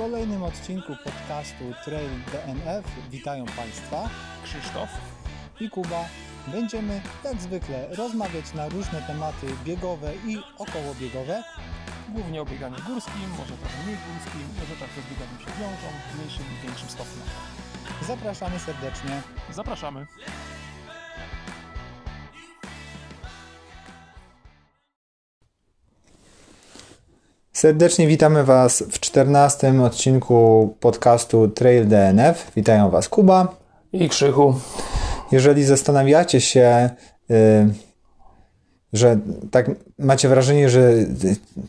kolejnym odcinku podcastu Trail DNF witają Państwa Krzysztof. i Kuba. Będziemy jak zwykle rozmawiać na różne tematy biegowe i okołobiegowe. Głównie o bieganiu górskim, może trochę mniej górskim, może także z bieganiem się wiążą w mniejszym lub większym stopniu. Zapraszamy serdecznie. Zapraszamy. Serdecznie witamy Was w 14 odcinku podcastu Trail DNF. Witają Was Kuba. I Krzychu. Jeżeli zastanawiacie się, y, że tak macie wrażenie, że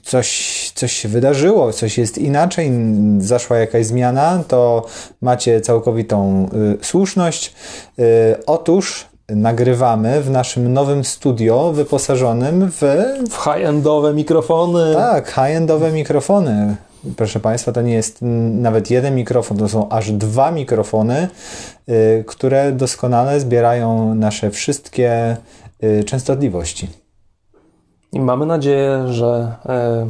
coś, coś się wydarzyło, coś jest inaczej, zaszła jakaś zmiana, to macie całkowitą y, słuszność. Y, otóż nagrywamy w naszym nowym studio wyposażonym w W high-endowe mikrofony. tak, high-endowe mikrofony. Proszę Państwa, to nie jest nawet jeden mikrofon, to są aż dwa mikrofony, y, które doskonale zbierają nasze wszystkie y, częstotliwości. I mamy nadzieję, że e,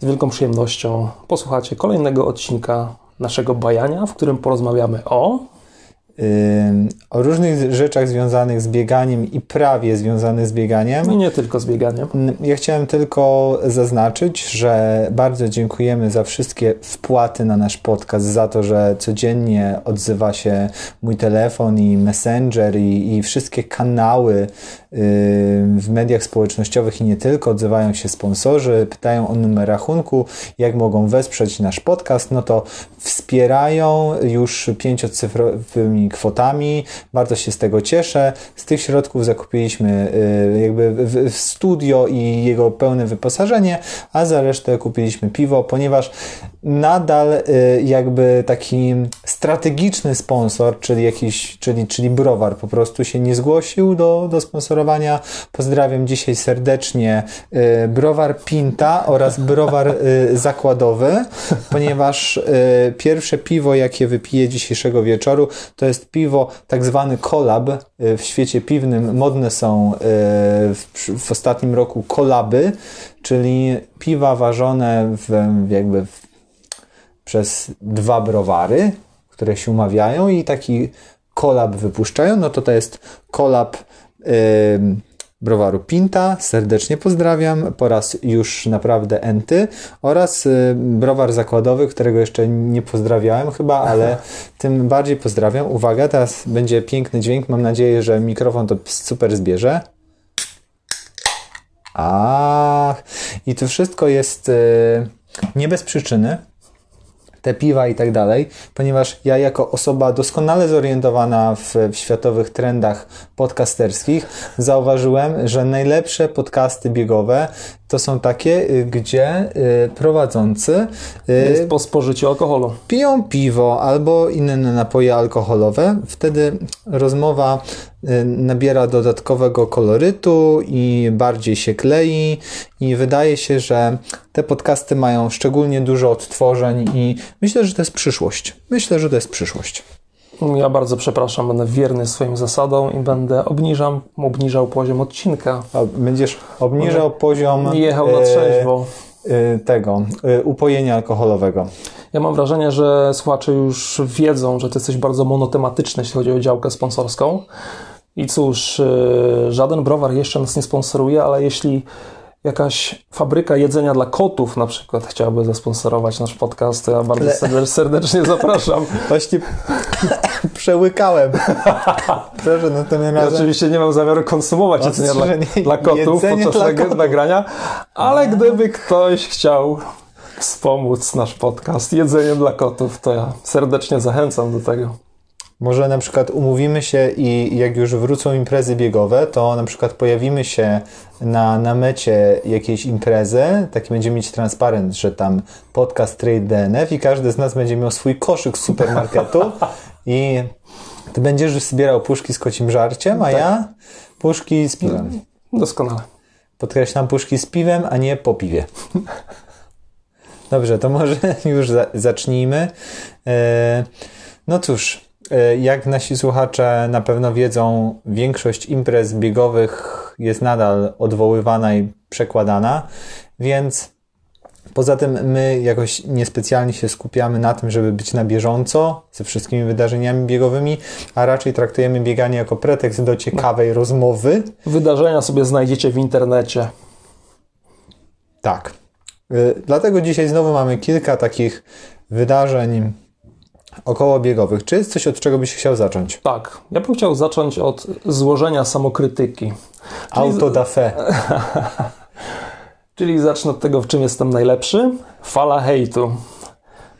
z wielką przyjemnością posłuchacie kolejnego odcinka naszego bajania, w którym porozmawiamy o o różnych rzeczach związanych z bieganiem i prawie związanych z bieganiem. i nie tylko z bieganiem. Ja chciałem tylko zaznaczyć, że bardzo dziękujemy za wszystkie wpłaty na nasz podcast, za to, że codziennie odzywa się mój telefon i messenger i, i wszystkie kanały w mediach społecznościowych i nie tylko. Odzywają się sponsorzy, pytają o numer rachunku, jak mogą wesprzeć nasz podcast. No to wspierają już pięciocyfrowymi kwotami. Bardzo się z tego cieszę. Z tych środków zakupiliśmy y, jakby studio i jego pełne wyposażenie, a za resztę kupiliśmy piwo, ponieważ nadal y, jakby taki strategiczny sponsor, czyli jakiś, czyli, czyli browar po prostu się nie zgłosił do, do sponsorowania. Pozdrawiam dzisiaj serdecznie y, browar Pinta oraz browar zakładowy, ponieważ pierwsze piwo, jakie wypiję dzisiejszego wieczoru, to jest piwo tak zwany kolab. Y, W świecie piwnym modne są y, w, w ostatnim roku kolaby, czyli piwa ważone w, jakby w, przez dwa browary, które się umawiają i taki kolab wypuszczają, no to to jest kolab ym, browaru Pinta, serdecznie pozdrawiam, po raz już naprawdę enty oraz y, browar zakładowy, którego jeszcze nie pozdrawiałem chyba, ale tym bardziej pozdrawiam. Uwaga, teraz będzie piękny dźwięk, mam nadzieję, że mikrofon to super zbierze. Ach, i to wszystko jest y, nie bez przyczyny, te piwa i tak dalej, ponieważ ja jako osoba doskonale zorientowana w, w światowych trendach podcasterskich zauważyłem, że najlepsze podcasty biegowe to są takie, y, gdzie y, prowadzący y, Jest po spożyciu alkoholu. piją piwo albo inne napoje alkoholowe, wtedy rozmowa nabiera dodatkowego kolorytu i bardziej się klei i wydaje się, że te podcasty mają szczególnie dużo odtworzeń i myślę, że to jest przyszłość. Myślę, że to jest przyszłość. Ja bardzo przepraszam, będę wierny swoim zasadom i będę obniżam, obniżał poziom odcinka. A Będziesz obniżał poziom Jechał na e, trzeźwo. e, tego e, upojenia alkoholowego. Ja mam wrażenie, że słuchacze już wiedzą, że ty jesteś bardzo monotematyczny, jeśli chodzi o działkę sponsorską. I cóż, yy, żaden browar jeszcze nas nie sponsoruje, ale jeśli jakaś fabryka jedzenia dla kotów na przykład chciałaby zasponsorować nasz podcast, to ja bardzo serdecznie, serdecznie zapraszam. Właśnie przełykałem. Proszę, następnym Ja razem. oczywiście nie mam zamiaru konsumować jedzenia dla, dla kotów podczas dla kotów. nagrania, ale gdyby ktoś chciał wspomóc nasz podcast jedzeniem dla kotów, to ja serdecznie zachęcam do tego. Może na przykład umówimy się i jak już wrócą imprezy biegowe, to na przykład pojawimy się na, na mecie jakiejś imprezy, taki będziemy mieć transparent, że tam podcast Trade DNF i każdy z nas będzie miał swój koszyk z supermarketu i ty będziesz zbierał puszki z kocim żarciem, a ja puszki z piwem. Doskonale. Podkreślam puszki z piwem, a nie po piwie. Dobrze, to może już za, zacznijmy. E, no cóż, jak nasi słuchacze na pewno wiedzą, większość imprez biegowych jest nadal odwoływana i przekładana, więc Poza tym my jakoś niespecjalnie się skupiamy na tym, żeby być na bieżąco ze wszystkimi wydarzeniami biegowymi, a raczej traktujemy bieganie jako pretekst do ciekawej rozmowy. Wydarzenia sobie znajdziecie w internecie. Tak. Y, Dlatego dzisiaj znowu mamy kilka takich wydarzeń okołobiegowych. Czy jest coś, od czego byś chciał zacząć? Tak, ja bym chciał zacząć od złożenia samokrytyki. Auto da fe. Czyli zacznę od tego, w czym jestem najlepszy. Fala hejtu.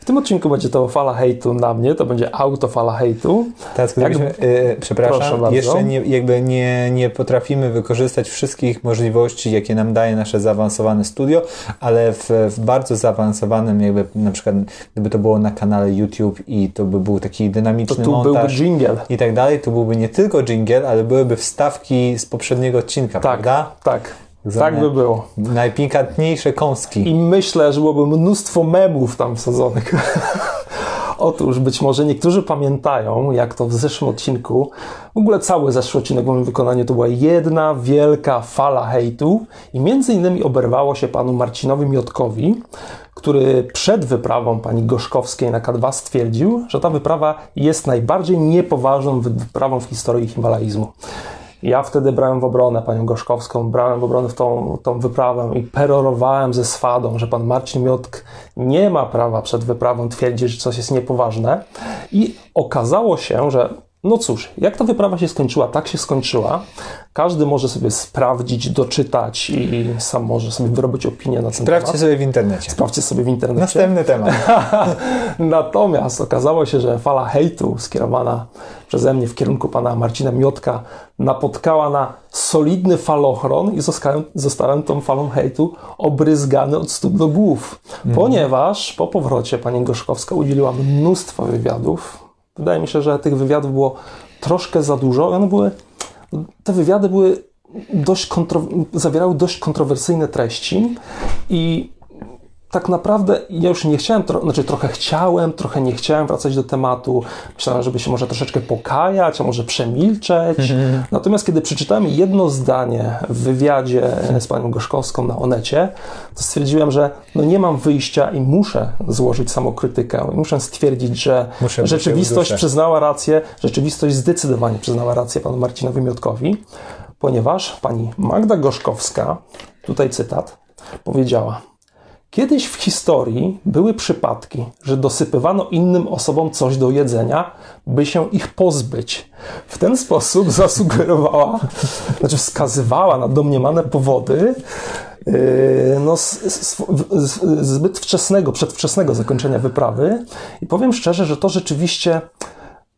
W tym odcinku będzie to fala hejtu na mnie, to będzie auto fala hejtu. Tak, Jak- y, Proszę przepraszam, jeszcze nie, jakby nie, nie potrafimy wykorzystać wszystkich możliwości, jakie nam daje nasze zaawansowane studio, ale w, w bardzo zaawansowanym, jakby na przykład, gdyby to było na kanale YouTube i to by był taki To dynamiczny tu byłby montaż jingle. i tak dalej, to byłby nie tylko jingle, ale byłyby wstawki z poprzedniego odcinka, Tak, prawda? tak. Tak by było. Najpikantniejsze kąski. I myślę, że byłoby mnóstwo memów tam wsadzonych. Otóż być może niektórzy pamiętają, jak to w zeszłym odcinku, w ogóle cały zeszły odcinek w moim wykonaniu to była jedna wielka fala hejtu i między innymi oberwało się panu Marcinowi Miotkowi, który przed wyprawą pani Gorzkowskiej na K2 stwierdził, że ta wyprawa jest najbardziej niepoważną wy- wyprawą w historii himalaizmu. Ja wtedy brałem w obronę panią Gorzkowską, brałem w obronę w tą, tą wyprawę i perorowałem ze swadą, że pan Marcin Miotk nie ma prawa przed wyprawą twierdzić, że coś jest niepoważne. I okazało się, że no cóż, jak ta wyprawa się skończyła, tak się skończyła. Każdy może sobie sprawdzić, doczytać i sam może sobie wyrobić opinię na ten Sprawdźcie temat. sobie w internecie. Sprawdźcie sobie w internecie. Następny temat. Natomiast okazało się, że fala hejtu skierowana przeze mnie w kierunku pana Marcina Miotka napotkała na solidny falochron i zostałem, zostałem tą falą hejtu obryzgany od stóp do głów. Ponieważ po powrocie pani Gorzkowska udzieliła mnóstwo wywiadów. Wydaje mi się, że tych wywiadów było troszkę za dużo one były, te wywiady były dość kontro, zawierały dość kontrowersyjne treści i tak naprawdę ja już nie chciałem, tro, znaczy trochę chciałem, trochę nie chciałem wracać do tematu. Myślałem, żeby się może troszeczkę pokajać, a może przemilczeć. Natomiast kiedy przeczytałem jedno zdanie w wywiadzie z panią Gorzkowską na Onecie, to stwierdziłem, że no nie mam wyjścia i muszę złożyć samokrytykę. Muszę stwierdzić, że Muszę, rzeczywistość przyznała rację, rzeczywistość zdecydowanie przyznała rację panu Marcinowi Miotkowi, ponieważ pani Magda Gorzkowska, tutaj cytat, powiedziała Kiedyś w historii były przypadki, że dosypywano innym osobom coś do jedzenia, by się ich pozbyć. W ten sposób zasugerowała, znaczy wskazywała na domniemane powody yy, no, s- w- z- zbyt wczesnego, przedwczesnego zakończenia wyprawy. I powiem szczerze, że to rzeczywiście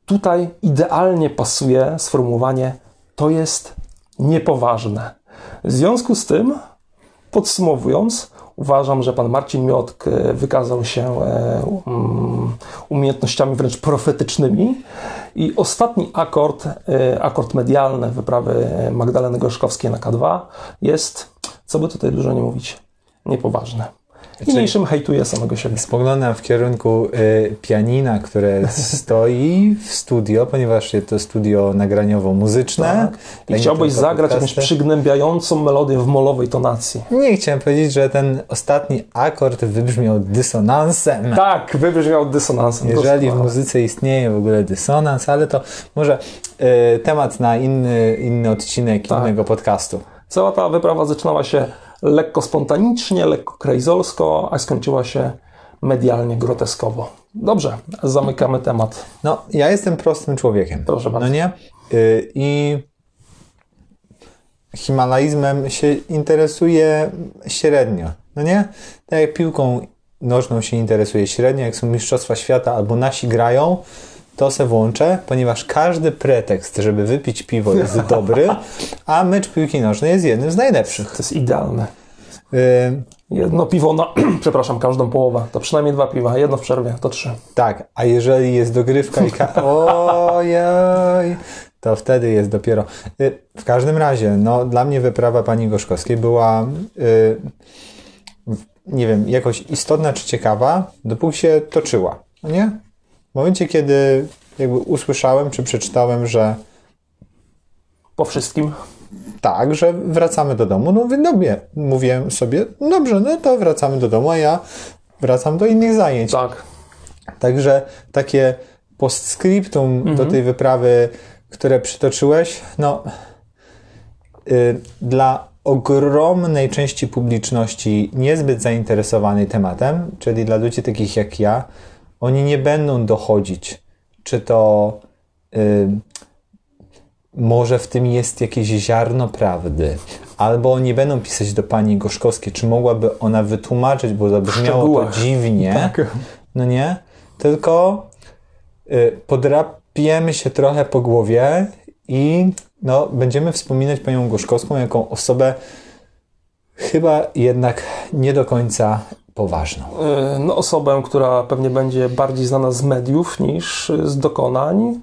tutaj idealnie pasuje sformułowanie to jest niepoważne. W związku z tym Podsumowując, uważam, że pan Marcin Miotk e, wykazał się e, um, umiejętnościami wręcz profetycznymi i ostatni akord, e, akord medialny wyprawy Magdaleny Gorzkowskiej na K2 jest, co by tutaj dużo nie mówić, niepoważny. Niniejszym hejtuje samego siebie. Spoglądam w kierunku y, pianina, które stoi w studio, ponieważ jest to studio nagraniowo-muzyczne. Tak. I chciałbyś zagrać jakąś podcasty. przygnębiającą melodię w molowej tonacji. Nie chciałem powiedzieć, że ten ostatni akord wybrzmiał dysonansem. Tak, wybrzmiał dysonansem. Jeżeli w muzyce istnieje w ogóle dysonans, ale to może y, temat na inny, inny odcinek Tak. innego podcastu. Cała ta wyprawa zaczynała się lekko spontanicznie, lekko krejzolsko, a skończyła się medialnie groteskowo. Dobrze, zamykamy temat. No, ja jestem prostym człowiekiem. Proszę bardzo. No nie? Y, I himalaizmem się interesuje średnio. No nie? Tak jak piłką nożną się interesuje średnio, jak są Mistrzostwa Świata albo nasi grają, to se włączę, ponieważ każdy pretekst, żeby wypić piwo jest dobry, a mecz piłki nożnej jest jednym z najlepszych. To jest idealne. Y, Jedno piwo na, przepraszam, każdą połowę. To przynajmniej dwa piwa, jedno w przerwie, to trzy. Tak, a jeżeli jest dogrywka i ka- ojej, to wtedy jest dopiero. Y, W każdym razie, no dla mnie wyprawa pani Gorzkowskiej była y, nie wiem, jakoś istotna czy ciekawa, dopóki się toczyła, no nie? W momencie, kiedy jakby usłyszałem czy przeczytałem, że Po wszystkim. tak, że wracamy do domu. No mówię, dobrze, mówię sobie, dobrze, no to wracamy do domu, a ja wracam do innych zajęć. Tak. Także takie postscriptum do tej wyprawy, które przytoczyłeś, no y, dla ogromnej części publiczności niezbyt zainteresowanej tematem, czyli dla ludzi takich jak ja, oni nie będą dochodzić, czy to y, może w tym jest jakieś ziarno prawdy, albo nie będą pisać do pani Gorzkowskiej, czy mogłaby ona wytłumaczyć, bo zabrzmiało to dziwnie, Tak. no nie? Tylko y, podrapiemy się trochę po głowie i no, będziemy wspominać panią Gorzkowską jako osobę chyba jednak nie do końca poważną. Y, No, osobę, która pewnie będzie bardziej znana z mediów niż z dokonań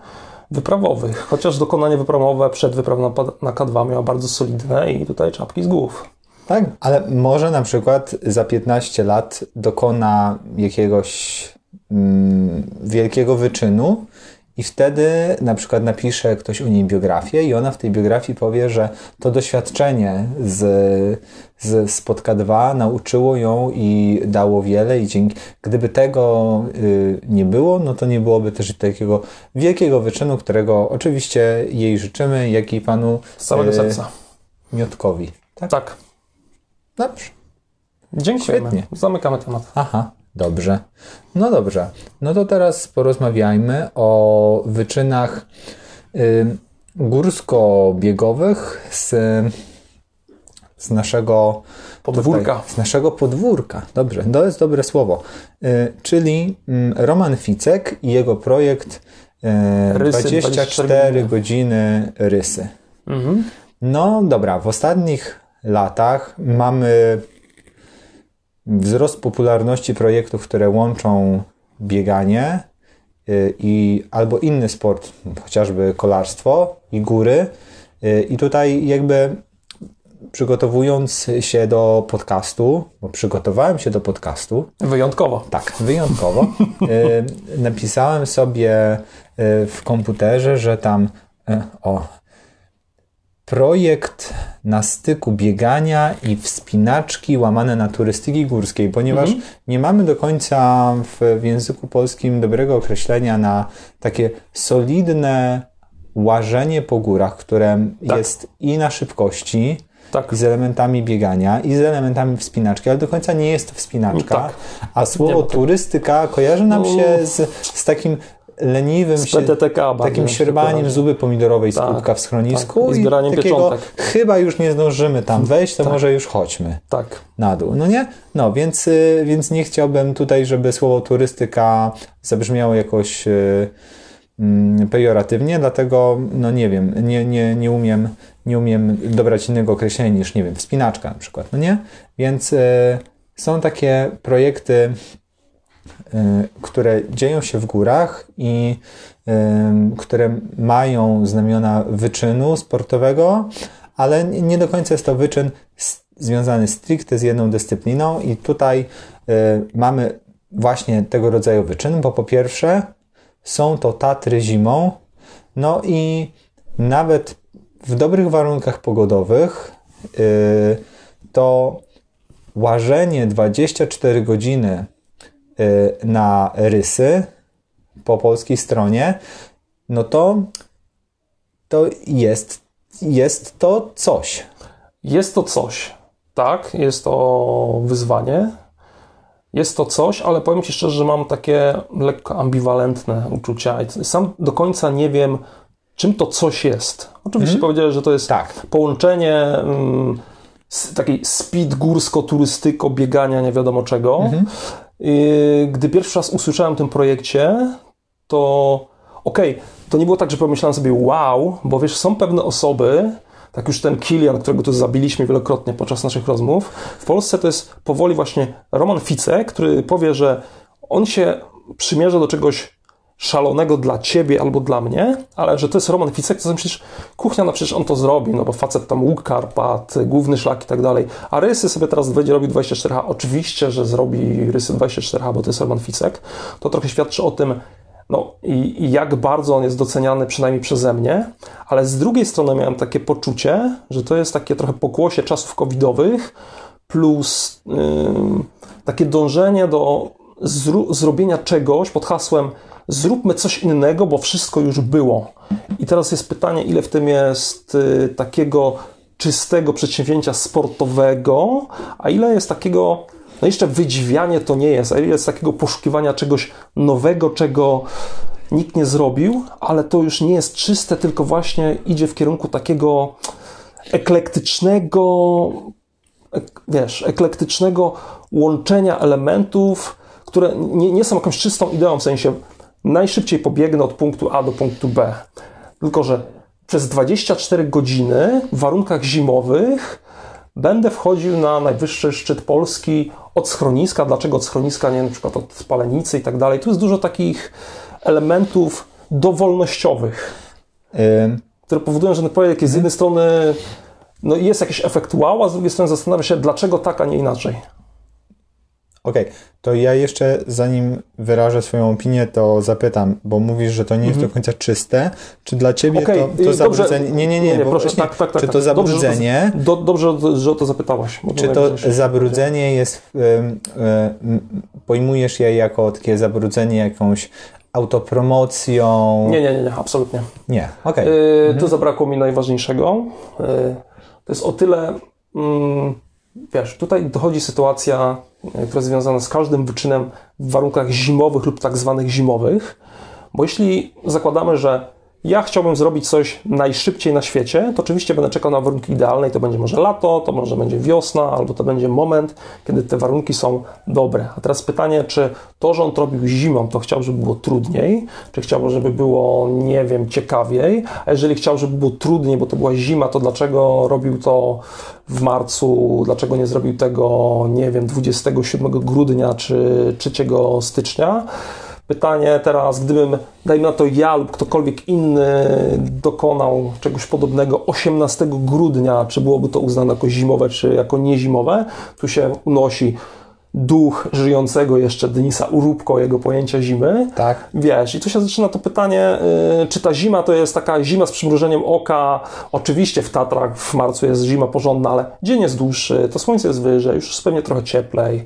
wyprawowych. Chociaż dokonanie wyprawowe przed wyprawą na K2 miała bardzo solidne i tutaj czapki z głów. Tak, ale może na przykład za 15 lat dokona jakiegoś mm, wielkiego wyczynu i wtedy na przykład napisze ktoś o niej biografię i ona w tej biografii powie, że to doświadczenie z, z Spotka 2 nauczyło ją i dało wiele i dzięki, gdyby tego y, nie było, no to nie byłoby też takiego wielkiego wyczynu, którego oczywiście jej życzymy, jak i panu Z całego y, serca. Miotkowi. Tak? Tak. Dobrze. Dziękujemy. Świetnie. Zamykamy temat. Aha, dobrze. No dobrze. No to teraz porozmawiajmy o wyczynach górsko-biegowych z, z naszego Podwórka. Tutaj, z naszego podwórka. Dobrze, to jest dobre słowo. Y, czyli Roman Ficek i jego projekt y, Rysy, 24 24 godziny rysy. Mhm. No dobra, w ostatnich latach mamy wzrost popularności projektów, które łączą bieganie y, i albo inny sport, chociażby kolarstwo i góry. Y, I tutaj jakby przygotowując się do podcastu, bo przygotowałem się do podcastu, Wyjątkowo. tak, wyjątkowo. Y, napisałem sobie w komputerze, że tam o projekt na styku biegania i wspinaczki łamane na turystyki górskiej, ponieważ nie mamy do końca w, w języku polskim dobrego określenia na takie solidne łażenie po górach, które Tak. jest i na szybkości, Tak. i z elementami biegania, i z elementami wspinaczki, ale do końca nie jest to wspinaczka. Tak. A słowo Nie, turystyka kojarzy nam się No. z, z takim leniwym, Z się, PTTK takim kojarzy. zupy pomidorowej z Tak, kubka w schronisku tak. I zbieraniem takiego, pieczątek. chyba już nie zdążymy tam wejść, to może już chodźmy Tak. na dół. No nie? No, więc, y, więc nie chciałbym tutaj, żeby słowo turystyka zabrzmiało jakoś y, mm, pejoratywnie, dlatego no nie wiem, nie, nie, nie, umiem, nie umiem dobrać innego określenia niż, nie wiem, wspinaczka na przykład, no nie? Więc y, są takie projekty, które dzieją się w górach i y, które mają znamiona wyczynu sportowego, ale nie do końca jest to wyczyn związany stricte z jedną dyscypliną i tutaj y, mamy właśnie tego rodzaju wyczyn, bo po pierwsze są to Tatry zimą, no i nawet w dobrych warunkach pogodowych y, to łażenie 24 godziny y, na rysy po polskiej stronie, no to to jest, jest to coś. Jest to coś. Tak, jest to wyzwanie. Jest to coś, ale powiem Ci szczerze, że mam takie lekko ambiwalentne uczucia. I Sam do końca nie wiem, czym to coś jest. Oczywiście powiedziałeś, że to jest Tak. połączenie mm, takiej speed górsko-turystyko, biegania, nie wiadomo czego. I Gdy pierwszy raz usłyszałem o tym projekcie, to okej, to nie było tak, że pomyślałem sobie wow, bo wiesz, są pewne osoby, tak już ten Kilian, którego tu zabiliśmy wielokrotnie podczas naszych rozmów, w Polsce to jest powoli właśnie Roman Fice, który powie, że on się przymierza do czegoś szalonego dla ciebie albo dla mnie, ale że to jest Roman Ficek, to sobie myślisz, kuchnia, no przecież on to zrobi, no bo facet tam łuk Karpat, główny szlak i tak dalej, a rysy sobie teraz będzie robił 24H, oczywiście, że zrobi rysy 24H, bo to jest Roman Ficek, to trochę świadczy o tym, no i, i jak bardzo on jest doceniany przynajmniej przeze mnie, ale z drugiej strony miałem takie poczucie, że to jest takie trochę pokłosie czasów covidowych plus yy, takie dążenie do zru- zrobienia czegoś pod hasłem zróbmy coś innego, bo wszystko już było. I teraz jest pytanie, ile w tym jest y, takiego czystego przedsięwzięcia sportowego, a ile jest takiego, no jeszcze wydźwianie to nie jest, a ile jest takiego poszukiwania czegoś nowego, czego nikt nie zrobił, ale to już nie jest czyste, tylko właśnie idzie w kierunku takiego eklektycznego, wiesz, eklektycznego łączenia elementów, które nie, nie są jakąś czystą ideą, w sensie najszybciej pobiegnę od punktu A do punktu B. Tylko, że przez 24 godziny w warunkach zimowych będę wchodził na najwyższy szczyt Polski od schroniska. Dlaczego od schroniska, nie na przykład od spalenicy i tak dalej. Tu jest dużo takich elementów dowolnościowych, które powodują, że ten projekt jest z jednej strony no jest jakiś efekt wow, a z drugiej strony zastanawia się, dlaczego tak, a nie inaczej. Okej, okay, to ja jeszcze zanim wyrażę swoją opinię, to zapytam, bo mówisz, że to nie jest mm -hmm. do końca czyste. Czy dla ciebie okay, to, to zabrudzenie. Nie, nie, nie, nie proszę, właśnie, tak, tak, tak, Czy to zabrudzenie. Dobrze, że, to, dobrze, że o to zapytałaś. Czy to zabrudzenie jest. Y, y, pojmujesz je jako takie zabrudzenie jakąś autopromocją? Nie, nie, nie, nie absolutnie. Nie, okej. Okay. Mhm. Tu zabrakło mi najważniejszego. Yy, to jest o tyle. Yy, wiesz, tutaj dochodzi sytuacja, e, która związana z każdym wyczynem w warunkach zimowych lub tak zwanych zimowych, bo jeśli zakładamy, że ja chciałbym zrobić coś najszybciej na świecie, to oczywiście będę czekał na warunki idealne i to będzie może lato, to może będzie wiosna, albo to będzie moment, kiedy te warunki są dobre. A teraz pytanie, czy to, że on to robił zimą, to chciał, żeby było trudniej, czy chciał, żeby było, nie wiem, ciekawiej, a jeżeli chciał, żeby było trudniej, bo to była zima, to dlaczego robił to w marcu, dlaczego nie zrobił tego, nie wiem, 27 grudnia czy 3 stycznia? Pytanie teraz, gdybym, dajmy na to ja lub ktokolwiek inny dokonał czegoś podobnego 18 grudnia, czy byłoby to uznane jako zimowe, czy jako niezimowe? Tu się unosi duch żyjącego jeszcze Denisa Urubko, jego pojęcia zimy. Tak. Wiesz, i tu się zaczyna to pytanie, yy, czy ta zima to jest taka zima z przymrużeniem oka. Oczywiście w Tatrach w marcu jest zima porządna, ale dzień jest dłuższy, to słońce jest wyżej, już jest pewnie trochę cieplej.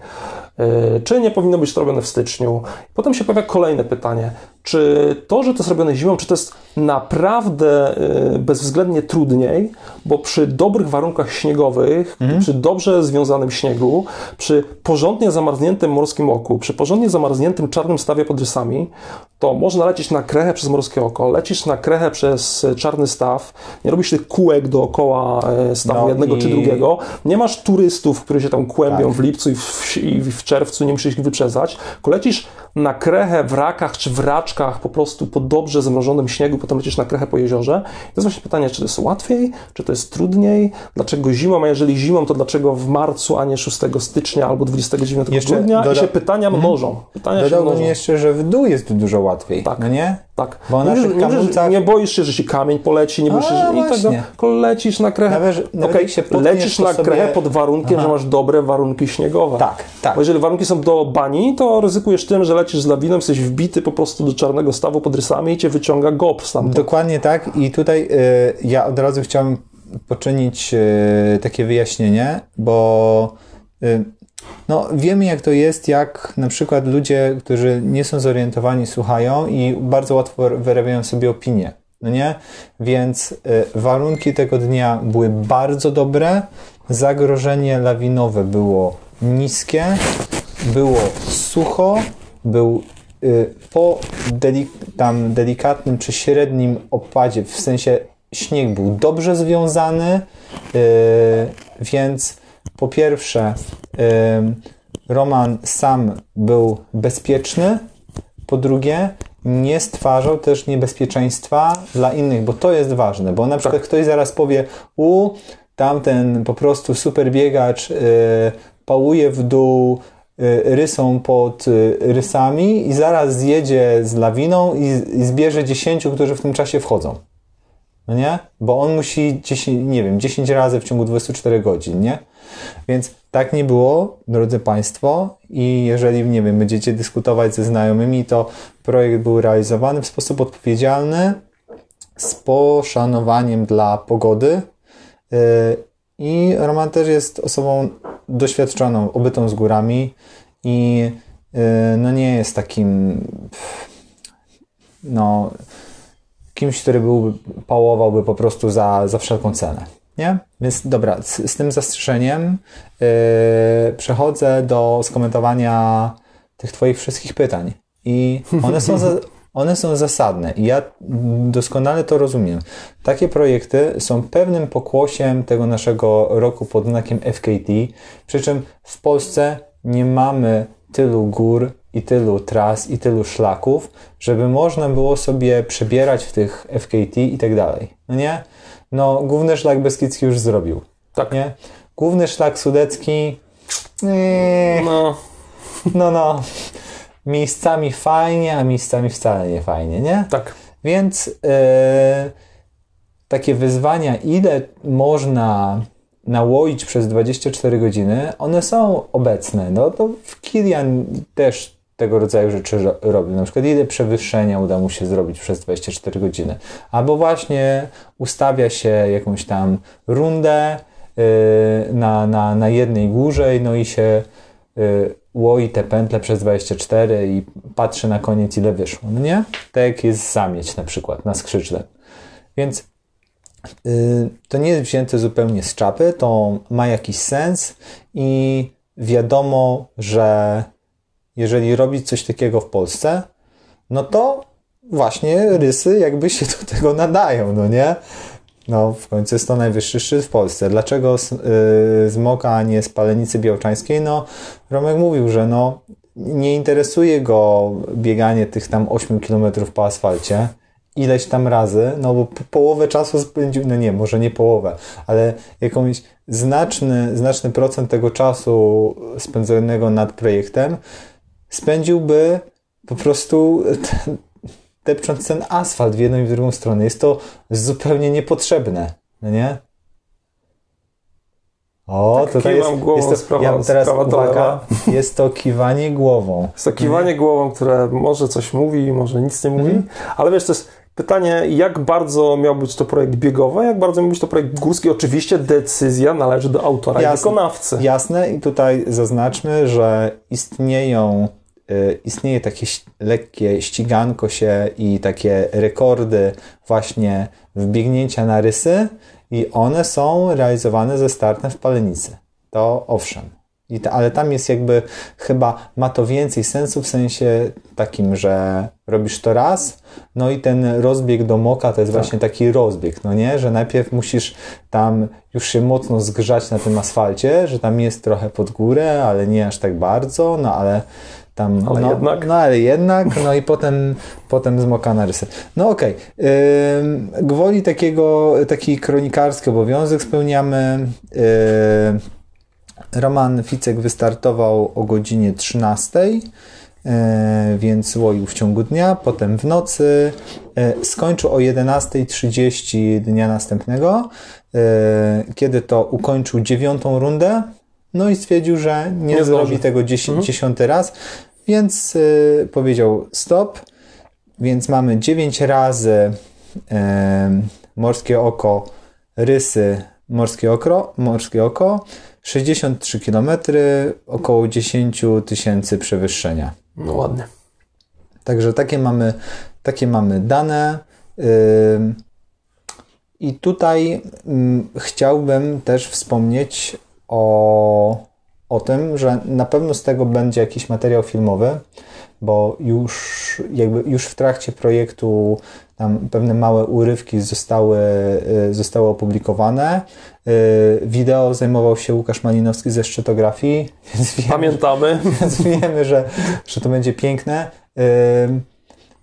Yy, czy nie powinno być to robione w styczniu? Potem się pojawia kolejne pytanie. Czy to, że to jest robione zimą, czy to jest naprawdę y, bezwzględnie trudniej, bo przy dobrych warunkach śniegowych, mhm. przy dobrze związanym śniegu, przy porządnie zamarzniętym morskim oku, przy porządnie zamarzniętym czarnym stawie pod rysami, to można lecieć na krechę przez morskie oko, lecisz na krechę przez czarny staw, nie robisz tych kółek dookoła e, stawu no jednego i... czy drugiego, nie masz turystów, którzy się tam kłębią tak. w lipcu i w, i w, czerwcu, nie musisz ich wyprzedzać, tylko lecisz na krechę w rakach czy w raczkach po prostu po dobrze zamrożonym śniegu, potem lecisz na krechę po jeziorze. To jest właśnie pytanie, czy to jest łatwiej, czy to jest trudniej, dlaczego zimą, a jeżeli zimą, to dlaczego w marcu, a nie 6 stycznia albo 29 jeszcze grudnia doda... i się pytania mhm. mnożą. Pytania Dodałbym się mnożą. jeszcze, że w dół jest dużo łatwiej, tak. no nie? Tak. Bo nie, nie, kamulcach... nie, boisz się, że ci kamień poleci, nie boisz się, że i tylko lecisz na krechę. Nawet, nawet okay. się lecisz na sobie... krechę pod warunkiem, Aha. że masz dobre warunki śniegowe. Tak, tak. Bo jeżeli warunki są do bani, to ryzykujesz tym, że lecisz z lawiną, jesteś wbity po prostu do czarnego stawu pod rysami i cię wyciąga gop stamtąd. Dokładnie tak i tutaj y, ja od razu chciałem poczynić y, takie wyjaśnienie, bo y, no, wiemy, jak to jest, jak na przykład ludzie, którzy nie są zorientowani, słuchają i bardzo łatwo wyrabiają sobie opinie. No nie? Więc y, warunki tego dnia były bardzo dobre, zagrożenie lawinowe było niskie, było sucho, był y, po delik tam delikatnym czy średnim opadzie, w sensie śnieg był dobrze związany, y, więc po pierwsze, Roman sam był bezpieczny, po drugie, nie stwarzał też niebezpieczeństwa dla innych, bo to jest ważne, bo na przykład tak. ktoś zaraz powie, u, tamten po prostu super biegacz y, pałuje w dół y, rysą pod y, rysami i zaraz zjedzie z lawiną i, i zbierze dziesięciu, którzy w tym czasie wchodzą. No nie? Bo on musi 10, nie wiem, 10 razy w ciągu 24 godzin, nie? Więc tak nie było, drodzy Państwo, i jeżeli, nie wiem, będziecie dyskutować ze znajomymi, to projekt był realizowany w sposób odpowiedzialny, z poszanowaniem dla pogody. Yy, I Roman też jest osobą doświadczoną, obytą z górami i yy, no nie jest takim no kimś, który byłby, pałowałby po prostu za, za wszelką cenę. Nie? Więc dobra, z, z tym zastrzeżeniem yy, przechodzę do skomentowania tych Twoich wszystkich pytań. I one są, za, one są zasadne i ja doskonale to rozumiem. Takie projekty są pewnym pokłosiem tego naszego roku pod znakiem FKT, przy czym w Polsce nie mamy tylu gór i tylu tras i tylu szlaków, żeby można było sobie przebierać w tych FKT i tak dalej. No nie? No, główny szlak Beskidzki już zrobił. Tak. Nie? Główny szlak Sudecki. Nie. No, No, no. Miejscami fajnie, a miejscami wcale nie fajnie, nie? tak. Więc e, takie wyzwania, ile można nałoić przez 24 godziny, one są obecne. No to w Kilian też tego rodzaju rzeczy ro- robi. Na przykład ile przewyższenia uda mu się zrobić przez 24 godziny. Albo właśnie ustawia się jakąś tam rundę y, na, na, na jednej górze, no i się y, łoi te pętle przez 24 i patrzy na koniec ile wyszło. No nie? Tak jak jest zamieć na przykład na skrzydle. Więc y, to nie jest wzięte zupełnie z czapy, to ma jakiś sens i wiadomo, że jeżeli robić coś takiego w Polsce, no to właśnie rysy jakby się do tego nadają, no nie? No, w końcu jest to najwyższy szczyt w Polsce. Dlaczego yy, z Moka, a nie z Palenicy Białczańskiej? No, Romek mówił, że no, nie interesuje go bieganie tych tam 8 km po asfalcie ileś tam razy, no bo po- połowę czasu spędził, no nie, może nie połowę, ale jakąś znaczny, znaczny procent tego czasu spędzonego nad projektem spędziłby po prostu depcząc ten asfalt w jedną i w drugą stronę. Jest to zupełnie niepotrzebne, no nie? O, Tak, tutaj jest, głową, jest to, sprawa- ja teraz sprawa to uwaga, jest to kiwanie głową. Zakiwanie głową, które może coś mówi, może nic nie mówi, Mhm. ale wiesz, to jest pytanie, jak bardzo miał być to projekt biegowy, jak bardzo miał być to projekt górski. Oczywiście decyzja należy do autora i Jasne. wykonawcy. Jasne i tutaj zaznaczmy, że istnieją, istnieje takie lekkie ściganko się i takie rekordy właśnie wbiegnięcia na rysy i one są realizowane ze startem w Palenicy. To owszem. I ta, ale tam jest jakby chyba ma to więcej sensu w sensie takim, że robisz to raz, no i ten rozbieg do moka to jest właśnie taki rozbieg, no nie? Że najpierw musisz tam już się mocno zgrzać na tym asfalcie, że tam jest trochę pod górę, ale nie aż tak bardzo, no ale tam, Ale no, jednak. no ale jednak, no i potem, potem zmoka na rysy. No okej, Ym, gwoli takiego, taki kronikarski obowiązek spełniamy. Ym, Roman Ficek wystartował o godzinie 13, e, więc łoił w ciągu dnia, potem w nocy, e, skończył o 11.30 dnia następnego, kiedy to ukończył dziewiątą rundę, no i stwierdził, że nie, Nie zrobi tego dziesię- dziesiąty raz, więc e, powiedział stop, więc mamy 9 razy e, morskie oko, rysy, morskie oko, morskie oko 63 km, około 10 tysięcy przewyższenia. No ładnie. Także takie mamy, takie mamy dane. Ym, I tutaj ym, chciałbym też wspomnieć o, o tym, że na pewno z tego będzie jakiś materiał filmowy, bo już, jakby już w trakcie projektu tam pewne małe urywki zostały, y, zostały opublikowane. Y, Wideo zajmował się Łukasz Malinowski ze szczytografii, więc wiem, Pamiętamy. więc wiemy, że, że to będzie piękne.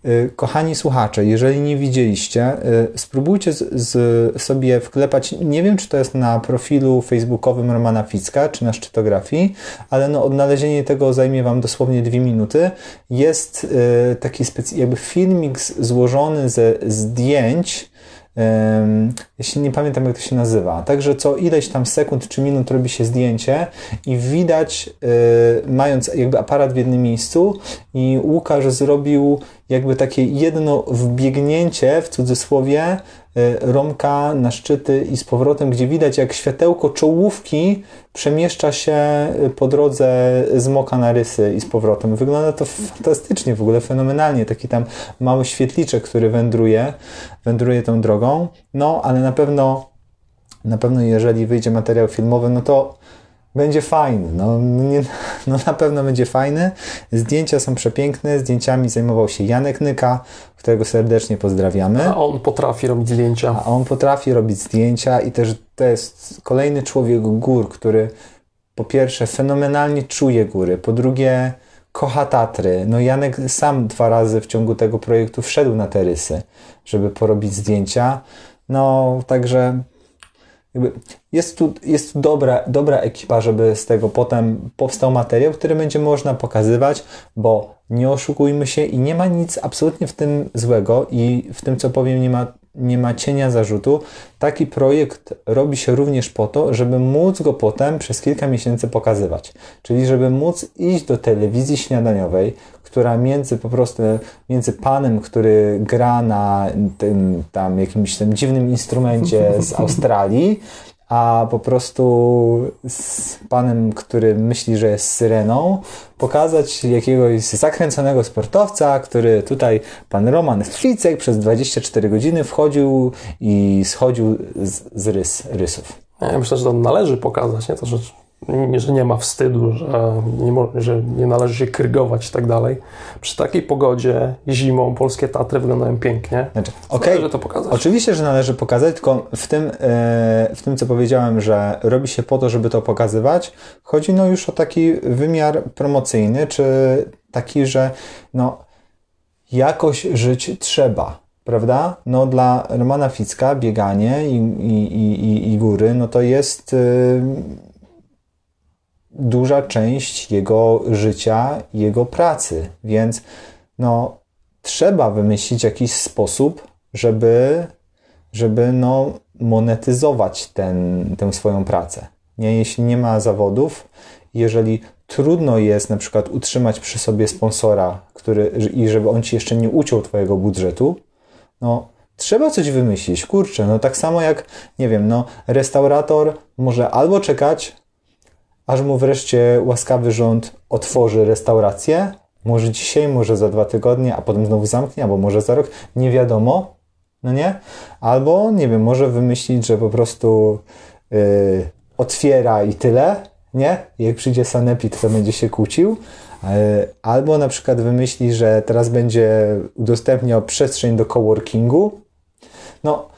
Y, Kochani słuchacze, jeżeli nie widzieliście, y, spróbujcie z, z sobie wklepać, nie wiem czy to jest na profilu facebookowym Romana Ficka, czy na szczytografii, ale no odnalezienie tego zajmie Wam dosłownie dwie minuty. Jest y, taki specy- jakby filmik złożony ze zdjęć jeśli nie pamiętam jak to się nazywa. Także co ileś tam sekund czy minut robi się zdjęcie i widać, y, mając jakby aparat w jednym miejscu i Łukasz zrobił jakby takie jedno wbiegnięcie w cudzysłowie y, Romka na szczyty i z powrotem, gdzie widać jak światełko czołówki przemieszcza się y, po drodze z Moka na Rysy i z powrotem. Wygląda to fantastycznie, w ogóle fenomenalnie. Taki tam mały świetliczek, który wędruje, wędruje tą drogą. No, ale na pewno, na pewno jeżeli wyjdzie materiał filmowy, no to będzie fajny. No, nie, no na pewno będzie fajny. Zdjęcia są przepiękne. Zdjęciami zajmował się Janek Nyka, którego serdecznie pozdrawiamy. A on potrafi robić zdjęcia. A on potrafi robić zdjęcia i też to jest kolejny człowiek gór, który po pierwsze fenomenalnie czuje góry, po drugie kocha Tatry. No Janek sam dwa razy w ciągu tego projektu wszedł na te rysy, żeby porobić zdjęcia. No, także jest tu, jest tu dobra, dobra ekipa, żeby z tego potem powstał materiał, który będzie można pokazywać, bo nie oszukujmy się i nie ma nic absolutnie w tym złego i w tym, co powiem, nie ma nie ma cienia zarzutu. Taki projekt robi się również po to, żeby móc go potem przez kilka miesięcy pokazywać. Czyli żeby móc iść do telewizji śniadaniowej, która między po prostu, między panem, który gra na tym tam jakimś tym dziwnym instrumencie z Australii, a po prostu z panem, który myśli, że jest syreną, pokazać jakiegoś zakręconego sportowca, który tutaj, pan Roman Ficek przez 24 godziny wchodził i schodził z, z rys, rysów. Ja myślę, że to należy pokazać, nie? To, że nie ma wstydu, że nie, że nie należy się krygować i tak dalej. Przy takiej pogodzie zimą polskie Tatry wyglądają pięknie. Znaczy, okay, należy to pokazać. Oczywiście, że należy pokazać, tylko w tym, e, w tym, co powiedziałem, że robi się po to, żeby to pokazywać, chodzi no już o taki wymiar promocyjny, czy taki, że no jakoś żyć trzeba prawda? No dla Romana Ficka bieganie i, i, i, i góry, no to jest y, duża część jego życia, jego pracy, więc no, trzeba wymyślić jakiś sposób, żeby, żeby no, monetyzować ten, tę swoją pracę. Nie? Jeśli nie ma zawodów, jeżeli trudno jest na przykład utrzymać przy sobie sponsora, który, i żeby on ci jeszcze nie uciął twojego budżetu, no trzeba coś wymyślić. Kurczę, no tak samo jak, nie wiem, no restaurator może albo czekać aż mu wreszcie łaskawy rząd otworzy restaurację. Może dzisiaj, może za dwa tygodnie, a potem znowu zamknie, albo może za rok, nie wiadomo, no nie? Albo, nie wiem, może wymyślić, że po prostu yy, otwiera i tyle, nie? Jak przyjdzie sanepid, to będzie się kłócił. Yy, albo na przykład wymyśli, że teraz będzie udostępniał przestrzeń do coworkingu. No,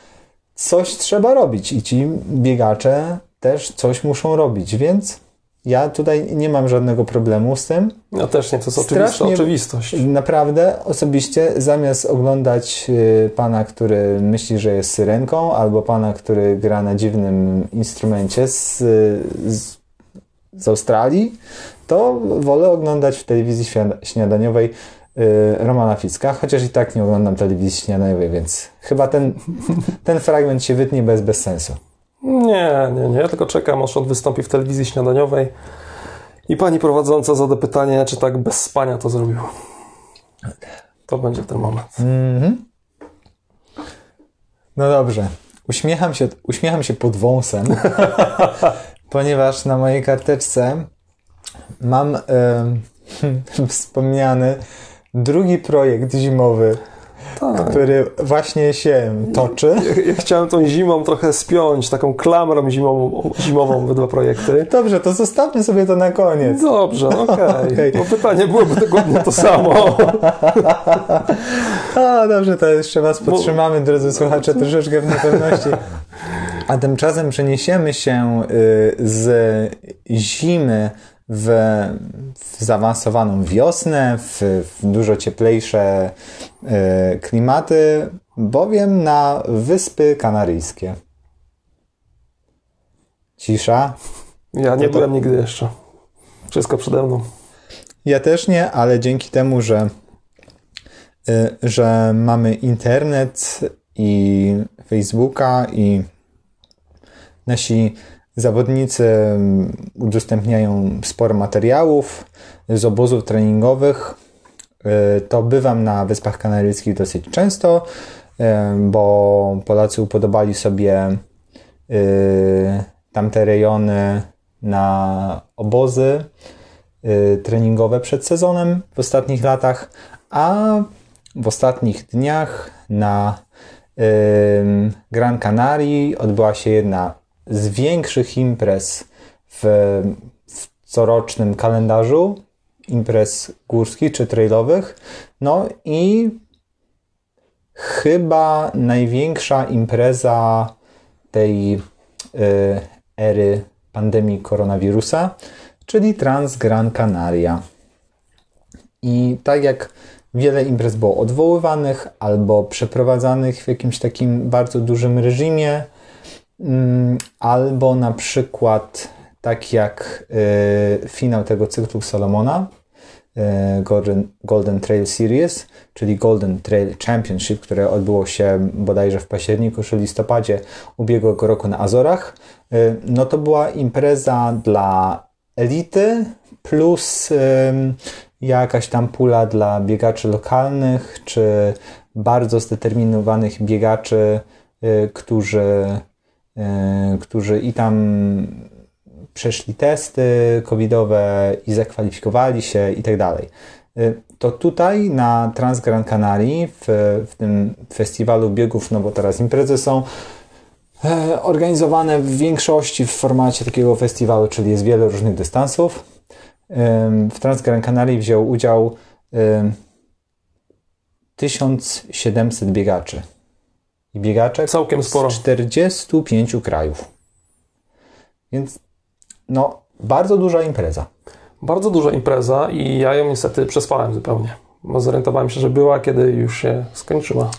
coś trzeba robić i ci biegacze też coś muszą robić, więc ja tutaj nie mam żadnego problemu z tym. Ja też nie, to jest oczywista oczywistość. Naprawdę, osobiście, zamiast oglądać y, pana, który myśli, że jest syrenką, albo pana, który gra na dziwnym instrumencie z, z, z Australii, to wolę oglądać w telewizji śniadaniowej y, Romana Ficka, chociaż i tak nie oglądam telewizji śniadaniowej, więc chyba ten, ten fragment się wytnie bez, bez sensu. Nie, nie, nie. Ja tylko czekam, aż on wystąpi w telewizji śniadaniowej i pani prowadząca zada pytanie, czy tak bez spania to zrobił. To będzie ten moment. Mm -hmm. No dobrze. Uśmiecham się, uśmiecham się pod wąsem, ponieważ na mojej karteczce mam wspomniany drugi projekt zimowy tak. który właśnie się toczy. Ja, ja, chciałem tą zimą trochę spiąć, taką klamrą zimową, zimową we dwa projekty. Dobrze, to zostawmy sobie to na koniec. Dobrze, okej. Okay. okay. Bo pytanie byłoby dokładnie to samo. A, dobrze, to jeszcze Was podtrzymamy, Bo... drodzy słuchacze, troszeczkę w niepewności. A tymczasem przeniesiemy się y, z zimy w, w zaawansowaną wiosnę, w, w dużo cieplejsze y, klimaty, bowiem na Wyspy Kanaryjskie. Cisza. Ja nie to byłem to... nigdy jeszcze. Wszystko przede mną. Ja też nie, ale dzięki temu, że, y, że mamy internet i Facebooka i nasi zawodnicy udostępniają sporo materiałów z obozów treningowych. Y, to bywam na Wyspach Kanaryjskich dosyć często, y, bo Polacy upodobali sobie y, tamte rejony na obozy treningowe przed sezonem w ostatnich latach, a w ostatnich dniach na Gran Canaria odbyła się jedna z większych imprez w, w corocznym kalendarzu imprez górskich czy trailowych. No i chyba największa impreza tej y, ery pandemii koronawirusa, czyli Trans Gran Canaria. I tak jak wiele imprez było odwoływanych albo przeprowadzanych w jakimś takim bardzo dużym reżimie, albo na przykład tak jak y, finał tego cyklu Salomona, y, Golden, Golden Trail Series, czyli Golden Trail Championship, które odbyło się bodajże w październiku czy listopadzie ubiegłego roku na Azorach, y, no to była impreza dla elity plus jakaś tam pula dla biegaczy lokalnych, czy bardzo zdeterminowanych biegaczy, którzy, którzy i tam przeszli testy covidowe i zakwalifikowali się i tak dalej. Y, to tutaj na Trans Gran Canaria w, w tym festiwalu biegów, no bo teraz imprezy są e, organizowane w większości w formacie takiego festiwalu, czyli jest wiele różnych dystansów. W Trans Gran Canaria wziął udział 1700 biegaczy i biegaczek Całkiem sporo. z 45 krajów. Więc no, bardzo duża impreza. Bardzo duża impreza i ja ją niestety przespałem zupełnie. Bo zorientowałem się, że była, kiedy już się skończyła.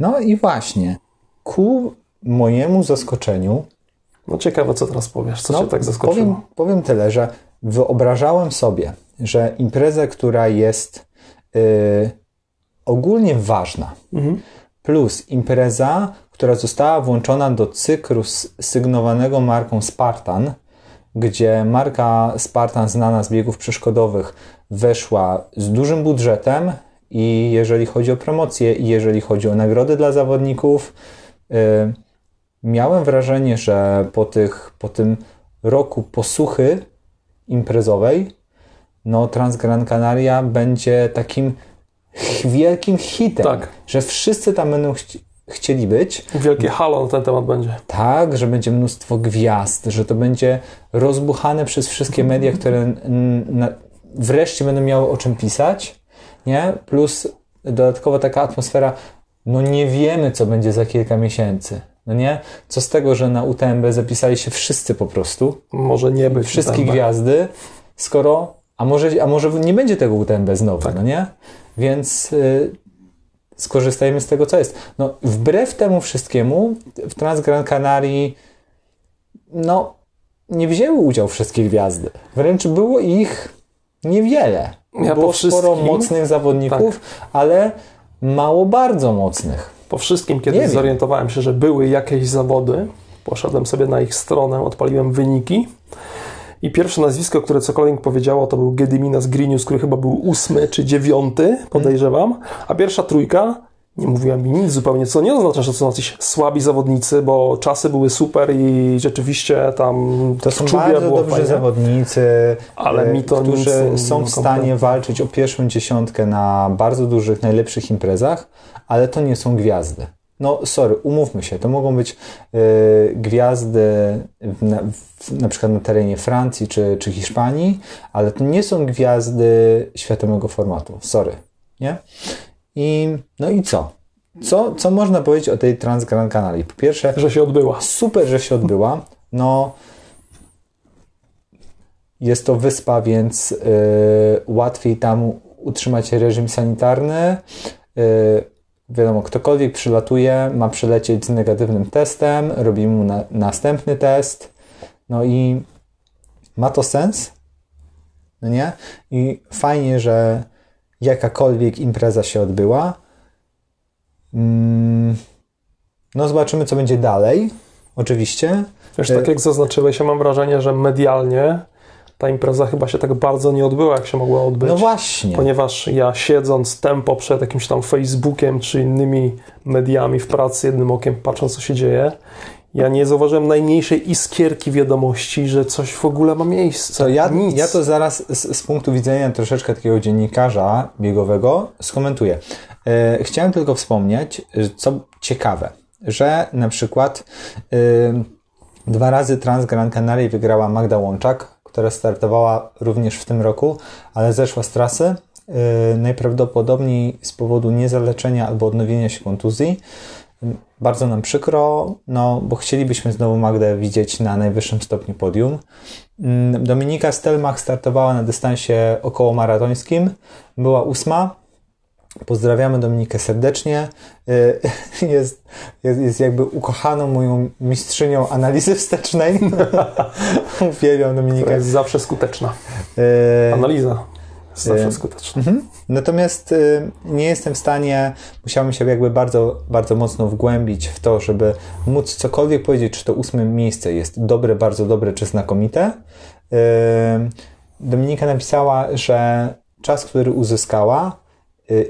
No i właśnie, ku mojemu zaskoczeniu. No ciekawe, co teraz powiesz, co no, cię tak zaskoczyło? Powiem, powiem tyle, że wyobrażałem sobie, że imprezę, która jest yy, ogólnie ważna, mhm. Plus impreza, która została włączona do cyklu sygnowanego marką Spartan, gdzie marka Spartan znana z biegów przeszkodowych weszła z dużym budżetem i jeżeli chodzi o promocję i jeżeli chodzi o nagrody dla zawodników, yy, miałem wrażenie, że po, tych, po tym roku posłuchy imprezowej, no Transgran Canaria będzie takim wielkim hitem, tak. że wszyscy tam będą chci chcieli być. Wielkie halo na ten temat będzie. Tak, że będzie mnóstwo gwiazd, że to będzie rozbuchane przez wszystkie media, które wreszcie będą miały o czym pisać, nie? Plus dodatkowo taka atmosfera, no nie wiemy, co będzie za kilka miesięcy. No nie? Co z tego, że na UTMB zapisali się wszyscy po prostu? Może nie być. Wszystkie gwiazdy, skoro. A może, a może nie będzie tego UTMB znowu, tak. no nie? Więc y, skorzystajmy z tego, co jest. No, wbrew temu wszystkiemu w Transgran Canarii no, nie wzięły udziału wszystkie gwiazdy. Wręcz było ich niewiele. Ja było sporo mocnych zawodników, tak. ale mało bardzo mocnych. Po wszystkim, kiedy nie zorientowałem się, że były jakieś zawody, poszedłem sobie na ich stronę, odpaliłem wyniki i pierwsze nazwisko, które cokolwiek powiedziało, to był Gediminas Grinius, który chyba był ósmy czy dziewiąty, podejrzewam. A pierwsza trójka nie mówiła mi nic zupełnie, co nie oznacza, że są jacyś słabi zawodnicy, bo czasy były super i rzeczywiście tam to są bardzo dobrzy fajnie. zawodnicy, ale mi to którzy nic, są w stanie walczyć o pierwszą dziesiątkę na bardzo dużych, najlepszych imprezach, ale to nie są gwiazdy. No, sorry, umówmy się, to mogą być y, gwiazdy w, na, w, na przykład na terenie Francji czy, czy Hiszpanii, ale to nie są gwiazdy światowego formatu. Sorry, nie? I no i co? Co, co można powiedzieć o tej Trans Gran Canaria? Po pierwsze, że się odbyła. Super, że się odbyła. No, jest to wyspa, więc y, łatwiej tam utrzymać reżim sanitarny. Y, wiadomo, ktokolwiek przylatuje, ma przylecieć z negatywnym testem, robimy mu na, następny test, no i ma to sens, no nie? I fajnie, że jakakolwiek impreza się odbyła. Mm, no zobaczymy, co będzie dalej. Oczywiście. Wiesz, tak jak zaznaczyłeś, ja mam wrażenie, że medialnie ta impreza chyba się tak bardzo nie odbyła, jak się mogła odbyć. No właśnie. Ponieważ ja siedząc tempo przed jakimś tam Facebookiem czy innymi mediami w pracy, jednym okiem patrząc, co się dzieje, ja nie zauważyłem najmniejszej iskierki wiadomości, że coś w ogóle ma miejsce. To ja, Nic. ja to zaraz z, z punktu widzenia troszeczkę takiego dziennikarza biegowego skomentuję. E, chciałem tylko wspomnieć, że co ciekawe, że na przykład e, dwa razy Trans Gran Canaria wygrała Magda Łączak, która startowała również w tym roku, ale zeszła z trasy. e, najprawdopodobniej z powodu niezaleczenia albo odnowienia się kontuzji. Bardzo nam przykro, no bo chcielibyśmy znowu Magdę widzieć na najwyższym stopniu podium. Mm, Dominika Stelmach startowała na dystansie około maratońskim, była ósma. Pozdrawiamy Dominikę serdecznie. Y, Jest, jest, jest jakby ukochaną moją mistrzynią analizy wstecznej. Uwielbiam Dominikę. jest zawsze skuteczna. Y, Analiza jest zawsze skuteczna. Mhm. Natomiast y, nie jestem w stanie, musiałem się jakby bardzo, bardzo mocno wgłębić w to, żeby móc cokolwiek powiedzieć, czy to ósme miejsce jest dobre, bardzo dobre, czy znakomite. Y, Dominika napisała, że czas, który uzyskała, y,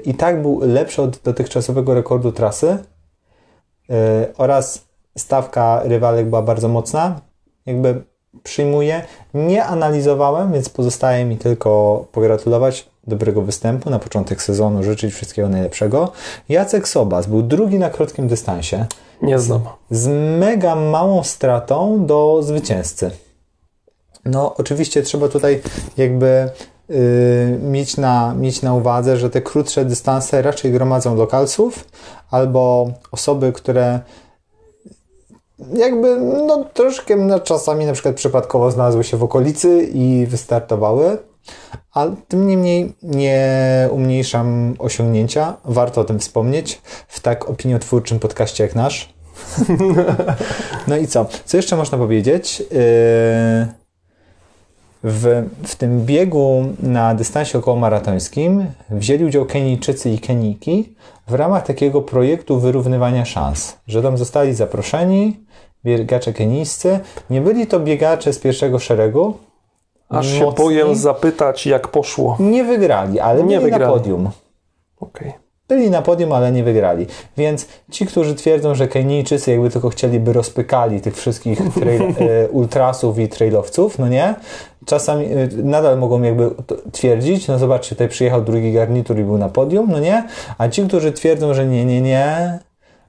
i tak był lepszy od dotychczasowego rekordu trasy y, oraz stawka rywalek była bardzo mocna. Jakby przyjmuję. Nie analizowałem, więc pozostaje mi tylko pogratulować dobrego występu na początek sezonu, życzyć wszystkiego najlepszego. Jacek Sobas był drugi na krótkim dystansie Nie znam. z mega małą stratą do zwycięzcy. No, oczywiście trzeba tutaj jakby mieć, na, mieć na uwadze, że te krótsze dystanse raczej gromadzą lokalsów albo osoby, które jakby no troszkę no, czasami na przykład przypadkowo znalazły się w okolicy i wystartowały, ale tym niemniej nie umniejszam osiągnięcia. Warto o tym wspomnieć w tak opiniotwórczym podcaście jak nasz. No i co? Co jeszcze można powiedzieć? Yy, W, w tym biegu na dystansie około maratońskim wzięli udział Kenijczycy i Kenijki w ramach takiego projektu wyrównywania szans, że tam zostali zaproszeni biegacze kenijscy. Nie byli to biegacze z pierwszego szeregu. Aż się Mocni. boję zapytać, jak poszło. Nie wygrali, ale Nie byli na wygrali. podium. Okej. Byli na podium, ale nie wygrali. Więc ci, którzy twierdzą, że Kenijczycy jakby tylko chcieliby rozpykali tych wszystkich trail, e, ultrasów i trailowców, no nie? Czasami e, nadal mogą jakby twierdzić, no zobaczcie, tutaj przyjechał drugi garnitur i był na podium, no nie? A ci, którzy twierdzą, że nie, nie, nie,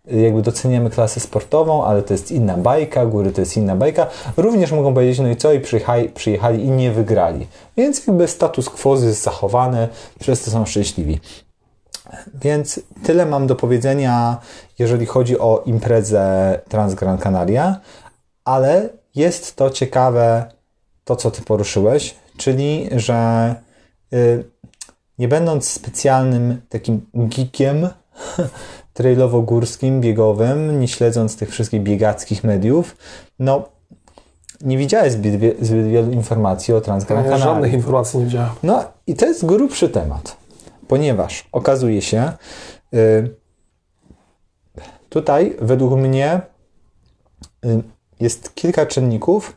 jakby doceniamy klasę sportową, ale to jest inna bajka, góry to jest inna bajka, również mogą powiedzieć, no i co, i przyjechali, przyjechali i nie wygrali. Więc jakby status quo jest zachowany, przez to są szczęśliwi. Więc tyle mam do powiedzenia, jeżeli chodzi o imprezę Trans Gran Canaria, ale jest to ciekawe, to co ty poruszyłeś, czyli że y, nie będąc specjalnym takim geekiem trailowo-górskim, biegowym, nie śledząc tych wszystkich biegackich mediów, no nie widziałeś zbyt, zbyt wielu informacji o Trans Gran Ja Canaria. żadnych informacji nie widziałem. No i to jest grubszy temat, ponieważ okazuje się, y, tutaj według mnie y, jest kilka czynników,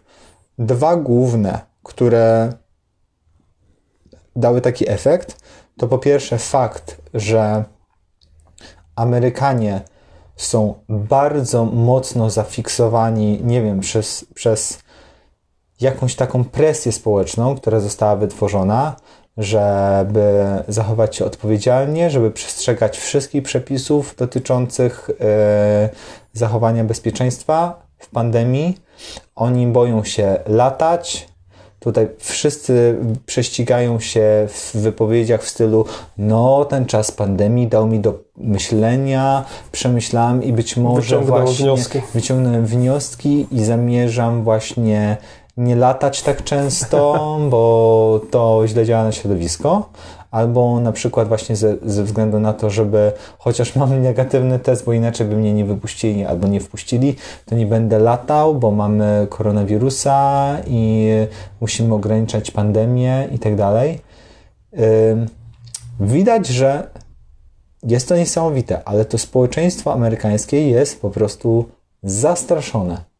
dwa główne, które dały taki efekt. To po pierwsze fakt, że Amerykanie są bardzo mocno zafiksowani, nie wiem, przez, przez jakąś taką presję społeczną, która została wytworzona, żeby zachować się odpowiedzialnie, żeby przestrzegać wszystkich przepisów dotyczących e, zachowania bezpieczeństwa w pandemii. Oni boją się latać. Tutaj wszyscy prześcigają się w wypowiedziach w stylu no, ten czas pandemii dał mi do myślenia, przemyślałem i być może właśnie wnioski. wyciągnąłem wnioski i zamierzam właśnie nie latać tak często, bo to źle działa na środowisko. Albo na przykład właśnie ze, ze względu na to, żeby chociaż mam negatywny test, bo inaczej by mnie nie wypuścili albo nie wpuścili, to nie będę latał, bo mamy koronawirusa i musimy ograniczać pandemię i tak dalej. Widać, że jest to niesamowite, ale to społeczeństwo amerykańskie jest po prostu zastraszone.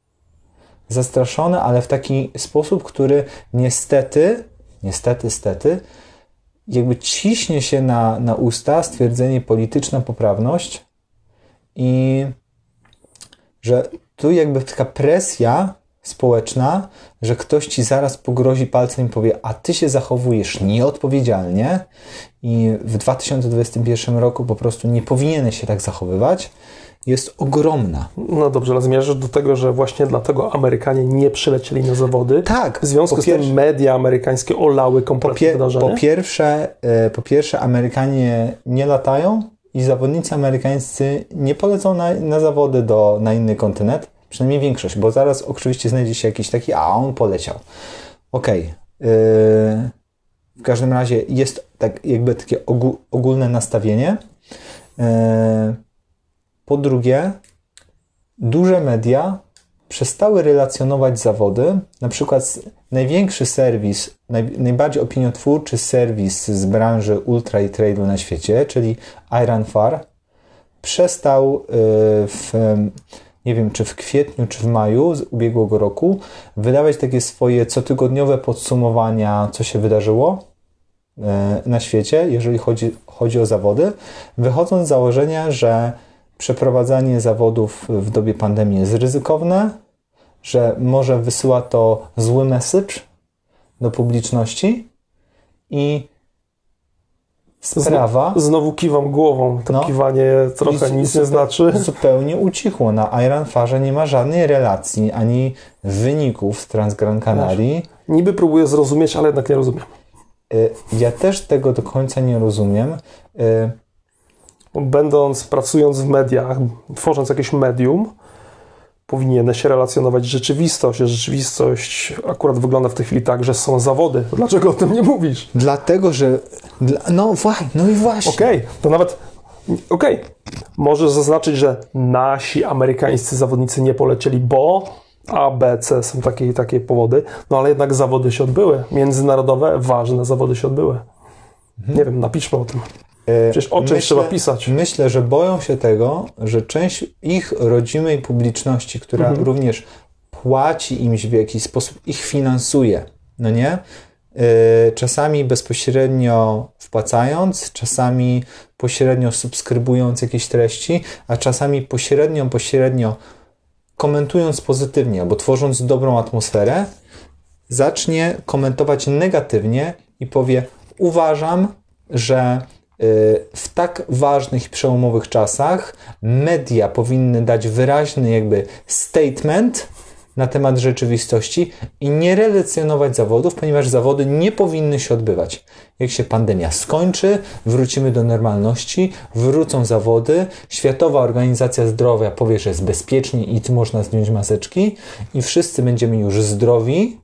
Zastraszone, ale w taki sposób, który niestety, niestety, stety, jakby ciśnie się na, na usta stwierdzenie polityczna poprawność i że tu jakby taka presja społeczna, że ktoś ci zaraz pogrozi palcem i powie, a ty się zachowujesz nieodpowiedzialnie i w 2021 roku po prostu nie powinieneś się tak zachowywać, jest ogromna. No dobrze, ale zmierzasz do tego, że właśnie dlatego Amerykanie nie przylecieli na zawody. Tak. W związku z tym media amerykańskie olały kompletnie po, wydarzenie. Po pierwsze, e, po pierwsze, Amerykanie nie latają i zawodnicy amerykańscy nie polecą na, na zawody do, na inny kontynent Przynajmniej większość, bo zaraz oczywiście znajdzie się jakiś taki, a on poleciał. Okej. Okay. Yy, w każdym razie jest tak jakby takie ogólne nastawienie. Yy, po drugie, duże media przestały relacjonować zawody. Na przykład największy serwis, naj, najbardziej opiniotwórczy serwis z branży ultra i trade'u na świecie, czyli Iron Far, przestał yy, w nie wiem, czy w kwietniu, czy w maju z ubiegłego roku, wydawać takie swoje cotygodniowe podsumowania, co się wydarzyło e, na świecie, jeżeli chodzi, chodzi o zawody, wychodząc z założenia, że przeprowadzanie zawodów w dobie pandemii jest ryzykowne, że może wysyła to zły message do publiczności i sprawa. Znowu kiwam głową. To no, kiwanie trochę nic nie znaczy. Zupełnie ucichło. Na Iron Farze nie ma żadnej relacji ani wyników z Transgran Canaria. Niby próbuję zrozumieć, ale jednak nie rozumiem. Y, ja też tego do końca nie rozumiem. Będąc, pracując w mediach, tworząc jakieś medium, powinieneś relacjonować rzeczywistość. Rzeczywistość akurat wygląda w tej chwili tak, że są zawody. Dlaczego o tym nie mówisz? Dlatego, że. No, no i właśnie. Okej, okay, to nawet. Okej, okay. możesz zaznaczyć, że nasi amerykańscy zawodnicy nie polecieli, bo A, B, C są takie takie powody, no ale jednak zawody się odbyły. Międzynarodowe, ważne zawody się odbyły. Mhm. Nie wiem, napiszmy o tym. E, Przecież o czymś trzeba pisać. Myślę, że boją się tego, że część ich rodzimej publiczności, która mhm. również płaci im w jakiś sposób, ich finansuje, no nie? E, czasami bezpośrednio wpłacając, czasami pośrednio subskrybując jakieś treści, a czasami pośrednio, pośrednio komentując pozytywnie albo tworząc dobrą atmosferę, zacznie komentować negatywnie i powie: Uważam, że w tak ważnych i przełomowych czasach media powinny dać wyraźny jakby statement na temat rzeczywistości i nie relacjonować zawodów, ponieważ zawody nie powinny się odbywać. Jak się pandemia skończy, wrócimy do normalności, wrócą zawody, Światowa Organizacja Zdrowia powie, że jest bezpiecznie i można zdjąć maseczki i wszyscy będziemy już zdrowi,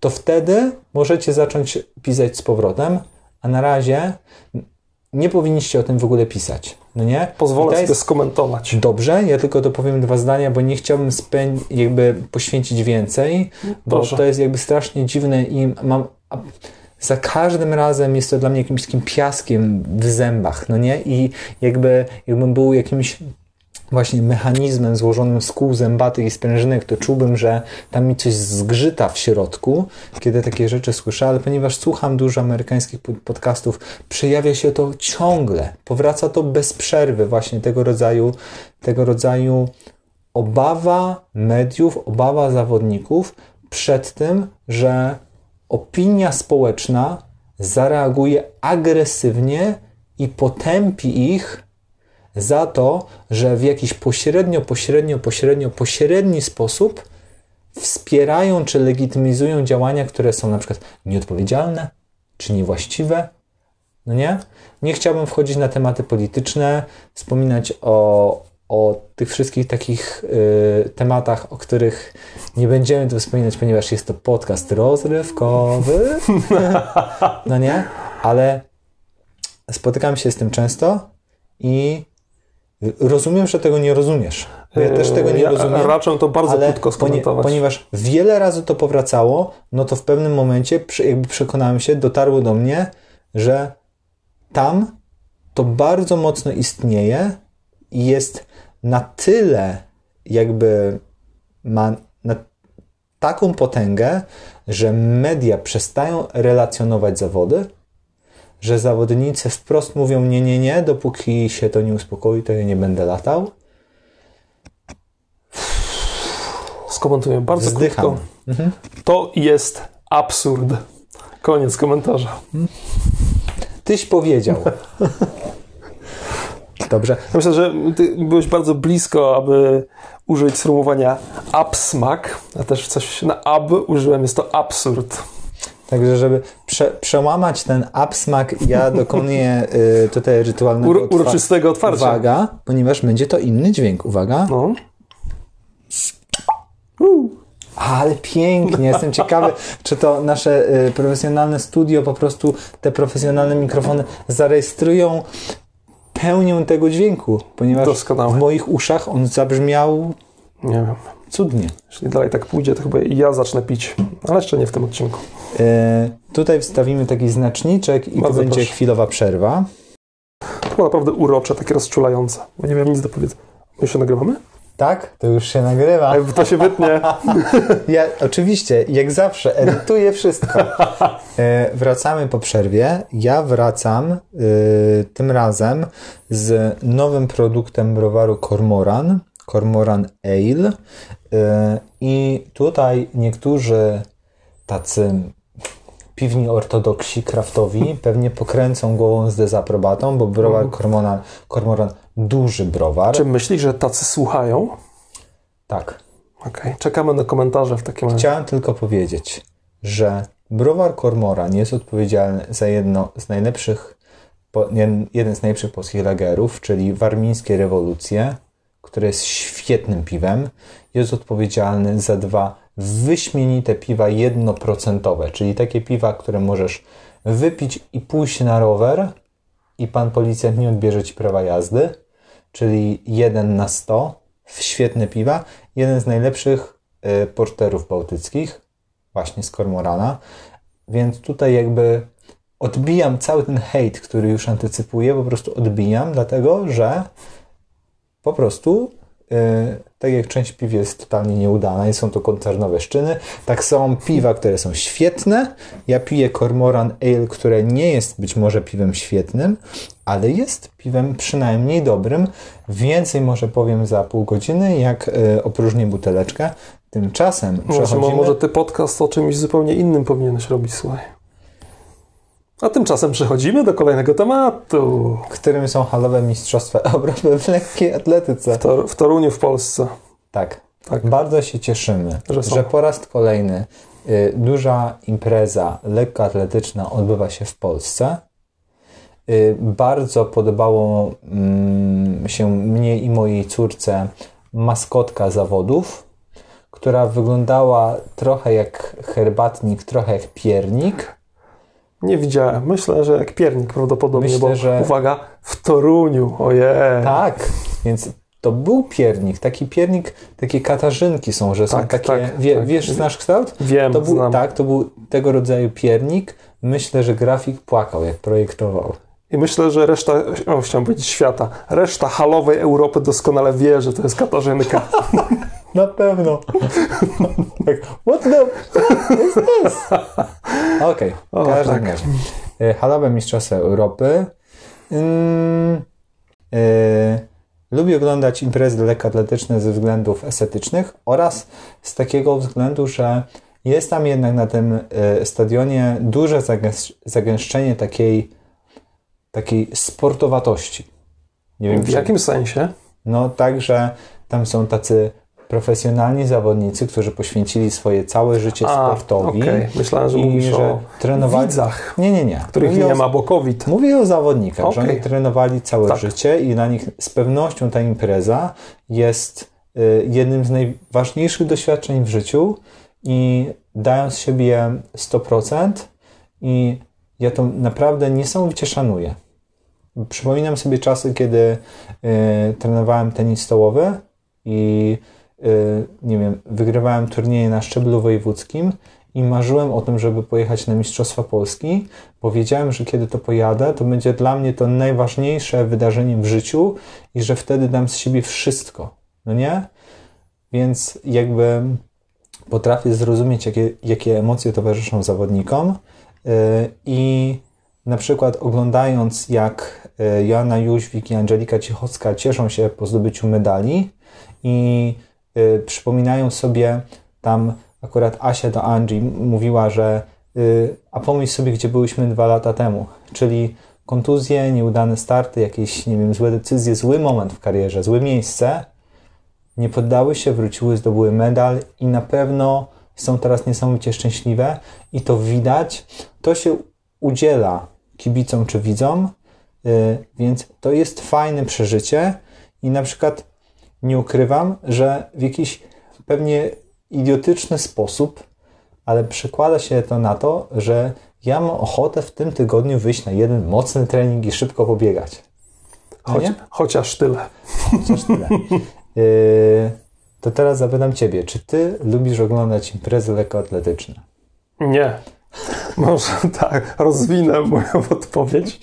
to wtedy możecie zacząć pisać z powrotem, a na razie nie powinniście o tym w ogóle pisać. No nie? Pozwolę sobie jest... skomentować. Dobrze, ja tylko dopowiem dwa zdania, bo nie chciałbym spę... jakby poświęcić więcej, bo to jest jakby strasznie dziwne i mam za każdym razem jest to dla mnie jakimś takim piaskiem w zębach, no nie? I jakby, jakbym był jakimś właśnie mechanizmem złożonym z kół zębatych i sprężynek, to czułbym, że tam mi coś zgrzyta w środku, kiedy takie rzeczy słyszę, ale ponieważ słucham dużo amerykańskich podcastów, przejawia się to ciągle, powraca to bez przerwy, właśnie tego rodzaju, tego rodzaju obawa mediów, obawa zawodników przed tym, że opinia społeczna zareaguje agresywnie i potępi ich za to, że w jakiś pośrednio, pośrednio, pośrednio, pośredni sposób wspierają czy legitymizują działania, które są na przykład nieodpowiedzialne czy niewłaściwe. No nie? Nie chciałbym wchodzić na tematy polityczne, wspominać o, o tych wszystkich takich y, tematach, o których nie będziemy tu wspominać, ponieważ jest to podcast rozrywkowy. No nie? Ale spotykam się z tym często i Rozumiem, że tego nie rozumiesz. Ja też tego nie ja rozumiem. Raczę to bardzo krótko skomentować. Ponieważ wiele razy to powracało, no to w pewnym momencie jakby przekonałem się, dotarło do mnie, że tam to bardzo mocno istnieje i jest na tyle jakby ma na taką potęgę, że media przestają relacjonować zawody, że zawodnicy wprost mówią nie, nie, nie, dopóki się to nie uspokoi, to ja nie będę latał. Skomentuję bardzo Wzdycham. krótko. To jest absurd. Koniec komentarza. Tyś powiedział. Dobrze. Myślę, że ty byłeś bardzo blisko, aby użyć sformułowania absmak. Ja też coś na ab użyłem, jest to absurd. Także, żeby prze, przełamać ten absmak, ja dokonuję y, tutaj rytualnego Ur, uroczystego otwarcia. Uwaga, ponieważ będzie to inny dźwięk. Uwaga. No. Ale pięknie, jestem ciekawy, czy to nasze y, profesjonalne studio, po prostu te profesjonalne mikrofony zarejestrują pełnię tego dźwięku, ponieważ Doskonałe. w moich uszach on zabrzmiał Nie wiem. Cudnie. Jeśli dalej tak pójdzie, to chyba i ja zacznę pić. Ale jeszcze nie w tym odcinku. Y, tutaj wstawimy taki znaczniczek i Bardzo to będzie proszę. chwilowa przerwa. To było naprawdę urocze, takie rozczulające. Bo nie miałem nic do powiedzenia. My się nagrywamy? Tak? To już się nagrywa. A To się wytnie. Ja oczywiście, jak zawsze, edytuję wszystko. E, wracamy po przerwie. Ja wracam e, tym razem z nowym produktem browaru Cormoran, Cormoran Ale. E, I tutaj niektórzy tacy piwni ortodoksi, kraftowi, pewnie pokręcą głową z dezaprobatą, bo browar Cormoran, Cormoran duży browar. Czy myślisz, że tacy słuchają? Tak. Okej, czekamy na komentarze w takim razie. Chciałem tylko powiedzieć, że browar Kormoran jest odpowiedzialny za jedno z najlepszych, jeden z najlepszych polskich lagerów, czyli warmińskie rewolucje, które jest świetnym piwem. Jest odpowiedzialny za dwa wyśmienite piwa jednoprocentowe, czyli takie piwa, które możesz wypić i pójść na rower i pan policjant nie odbierze ci prawa jazdy, czyli 1 na 100, świetne piwa, jeden z najlepszych y, porterów bałtyckich, właśnie z Kormorana, więc tutaj jakby odbijam cały ten hejt, który już antycypuję, po prostu odbijam, dlatego że po prostu y, tak jak część piw jest totalnie nieudana i są to koncernowe szczyny, tak są piwa, które są świetne. Ja piję Cormoran Ale, które nie jest być może piwem świetnym, ale jest piwem przynajmniej dobrym. Więcej może powiem za pół godziny, jak y, opróżnię buteleczkę. Tymczasem Może, przechodzimy... może ty podcast o czymś zupełnie innym powinieneś robić, słuchaj. A tymczasem przechodzimy do kolejnego tematu. którym są halowe mistrzostwa Europy w lekkiej atletyce. Tor, w Toruniu w Polsce. Tak. Tak. Bardzo się cieszymy, Że że, po raz kolejny y, duża impreza lekkoatletyczna odbywa się w Polsce. Y, bardzo podobało mm, się mnie i mojej córce maskotka zawodów, która wyglądała trochę jak herbatnik, trochę jak piernik. Nie widziałem. Myślę, że jak piernik prawdopodobnie, Myślę, bo że- uwaga, w Toruniu, ojej. Tak, więc to był piernik, taki piernik, takie katarzynki są, że są Tak, takie, tak, wie, tak. wiesz, znasz kształt? Wiem, To był, znam. tak, to był tego rodzaju piernik. Myślę, że grafik płakał, jak projektował. I myślę, że reszta, o, chciałem powiedzieć świata, reszta halowej Europy doskonale wie, że to jest Katarzynka. Na pewno. tak, what the what is this? Okej, O, w każdym tak. E, Halowe Mistrzostwa Europy. Ym, e, lubię oglądać imprezy lekkoatletyczne ze względów estetycznych oraz z takiego względu, że jest tam jednak na tym e, stadionie duże zagęsz- zagęszczenie takiej, takiej sportowatości. Nie wiem, W jakim sensie? no także tam są tacy profesjonalni zawodnicy, którzy poświęcili swoje całe życie sportowi. okej. Myślałem, że i mówisz że o trenowali... widzach, Nie, nie, nie. których Mówię nie o- ma, bo COVID. Mówię o zawodnikach, że Okej. oni trenowali całe Tak. życie i dla nich z pewnością ta impreza jest y, jednym z najważniejszych doświadczeń w życiu i dają z siebie 100% i ja to naprawdę niesamowicie szanuję. Przypominam sobie czasy, kiedy y, trenowałem tenis stołowy i nie wiem, wygrywałem turnieje na szczeblu wojewódzkim i marzyłem o tym, żeby pojechać na Mistrzostwa Polski. Powiedziałem, że kiedy to pojadę, to będzie dla mnie to najważniejsze wydarzenie w życiu i że wtedy dam z siebie wszystko. No nie? Więc jakby potrafię zrozumieć, jakie, jakie emocje towarzyszą zawodnikom yy, i na przykład oglądając, jak yy, Joanna Jóźwik i Angelika Cichocka cieszą się po zdobyciu medali i yy, przypominają sobie tam akurat Asia do Angie mówiła, że a pomyśl sobie, gdzie byliśmy dwa lata temu, czyli kontuzje, nieudane starty, jakieś, nie wiem, złe decyzje, zły moment w karierze, złe miejsce, nie poddały się, wróciły, zdobyły medal i na pewno są teraz niesamowicie szczęśliwe. I to widać, to się udziela kibicom czy widzom, yy, więc to jest fajne przeżycie. I na przykład nie ukrywam, że w jakiś pewnie idiotyczny sposób, ale przekłada się to na to, że ja mam ochotę w tym tygodniu wyjść na jeden mocny trening i szybko pobiegać. Choć, chociaż tyle. Chociaż tyle. Yy, to teraz zapytam Ciebie, czy Ty lubisz oglądać imprezy lekkoatletyczne? Nie. Może tak, rozwinę moją odpowiedź,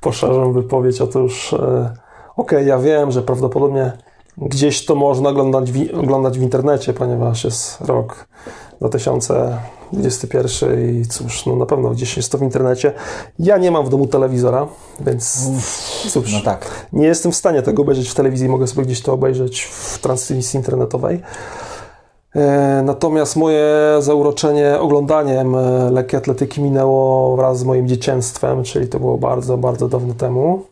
poszerzę wypowiedź. Otóż, e, okej, okay, ja wiem, że prawdopodobnie gdzieś to można oglądać w, oglądać w internecie, ponieważ jest rok 2021 i cóż, no na pewno gdzieś jest to w internecie. Ja nie mam w domu telewizora, więc cóż, no tak. nie jestem w stanie tego obejrzeć w telewizji, mogę sobie gdzieś to obejrzeć w transmisji internetowej. E, natomiast moje zauroczenie oglądaniem e, lekkiej atletyki minęło wraz z moim dzieciństwem, czyli to było bardzo, bardzo dawno temu.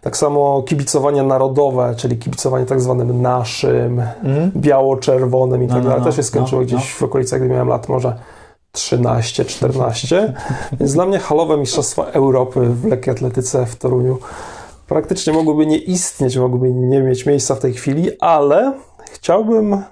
Tak samo kibicowanie narodowe, czyli kibicowanie tak zwanym naszym, mm. biało-czerwonym i tak no, no dalej, no, też się skończyło no, gdzieś no. w okolicach, gdy miałem lat może 13, 14. Więc dla mnie halowe Mistrzostwa Europy w lekkiej atletyce w Toruniu praktycznie mogłyby nie istnieć, mogłyby nie mieć miejsca w tej chwili, ale chciałbym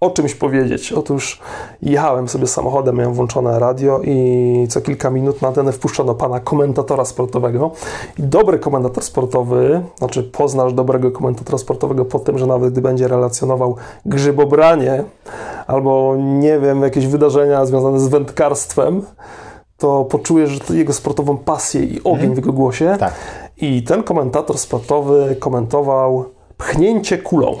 o czymś powiedzieć. Otóż jechałem sobie samochodem, miałem włączone radio i co kilka minut na antenę wpuszczono pana komentatora sportowego. I dobry komentator sportowy, znaczy poznasz dobrego komentatora sportowego po tym, że nawet gdy będzie relacjonował grzybobranie albo nie wiem, jakieś wydarzenia związane z wędkarstwem, to poczujesz że jego sportową pasję i ogień mhm. w jego głosie. Tak. I ten komentator sportowy komentował pchnięcie kulą.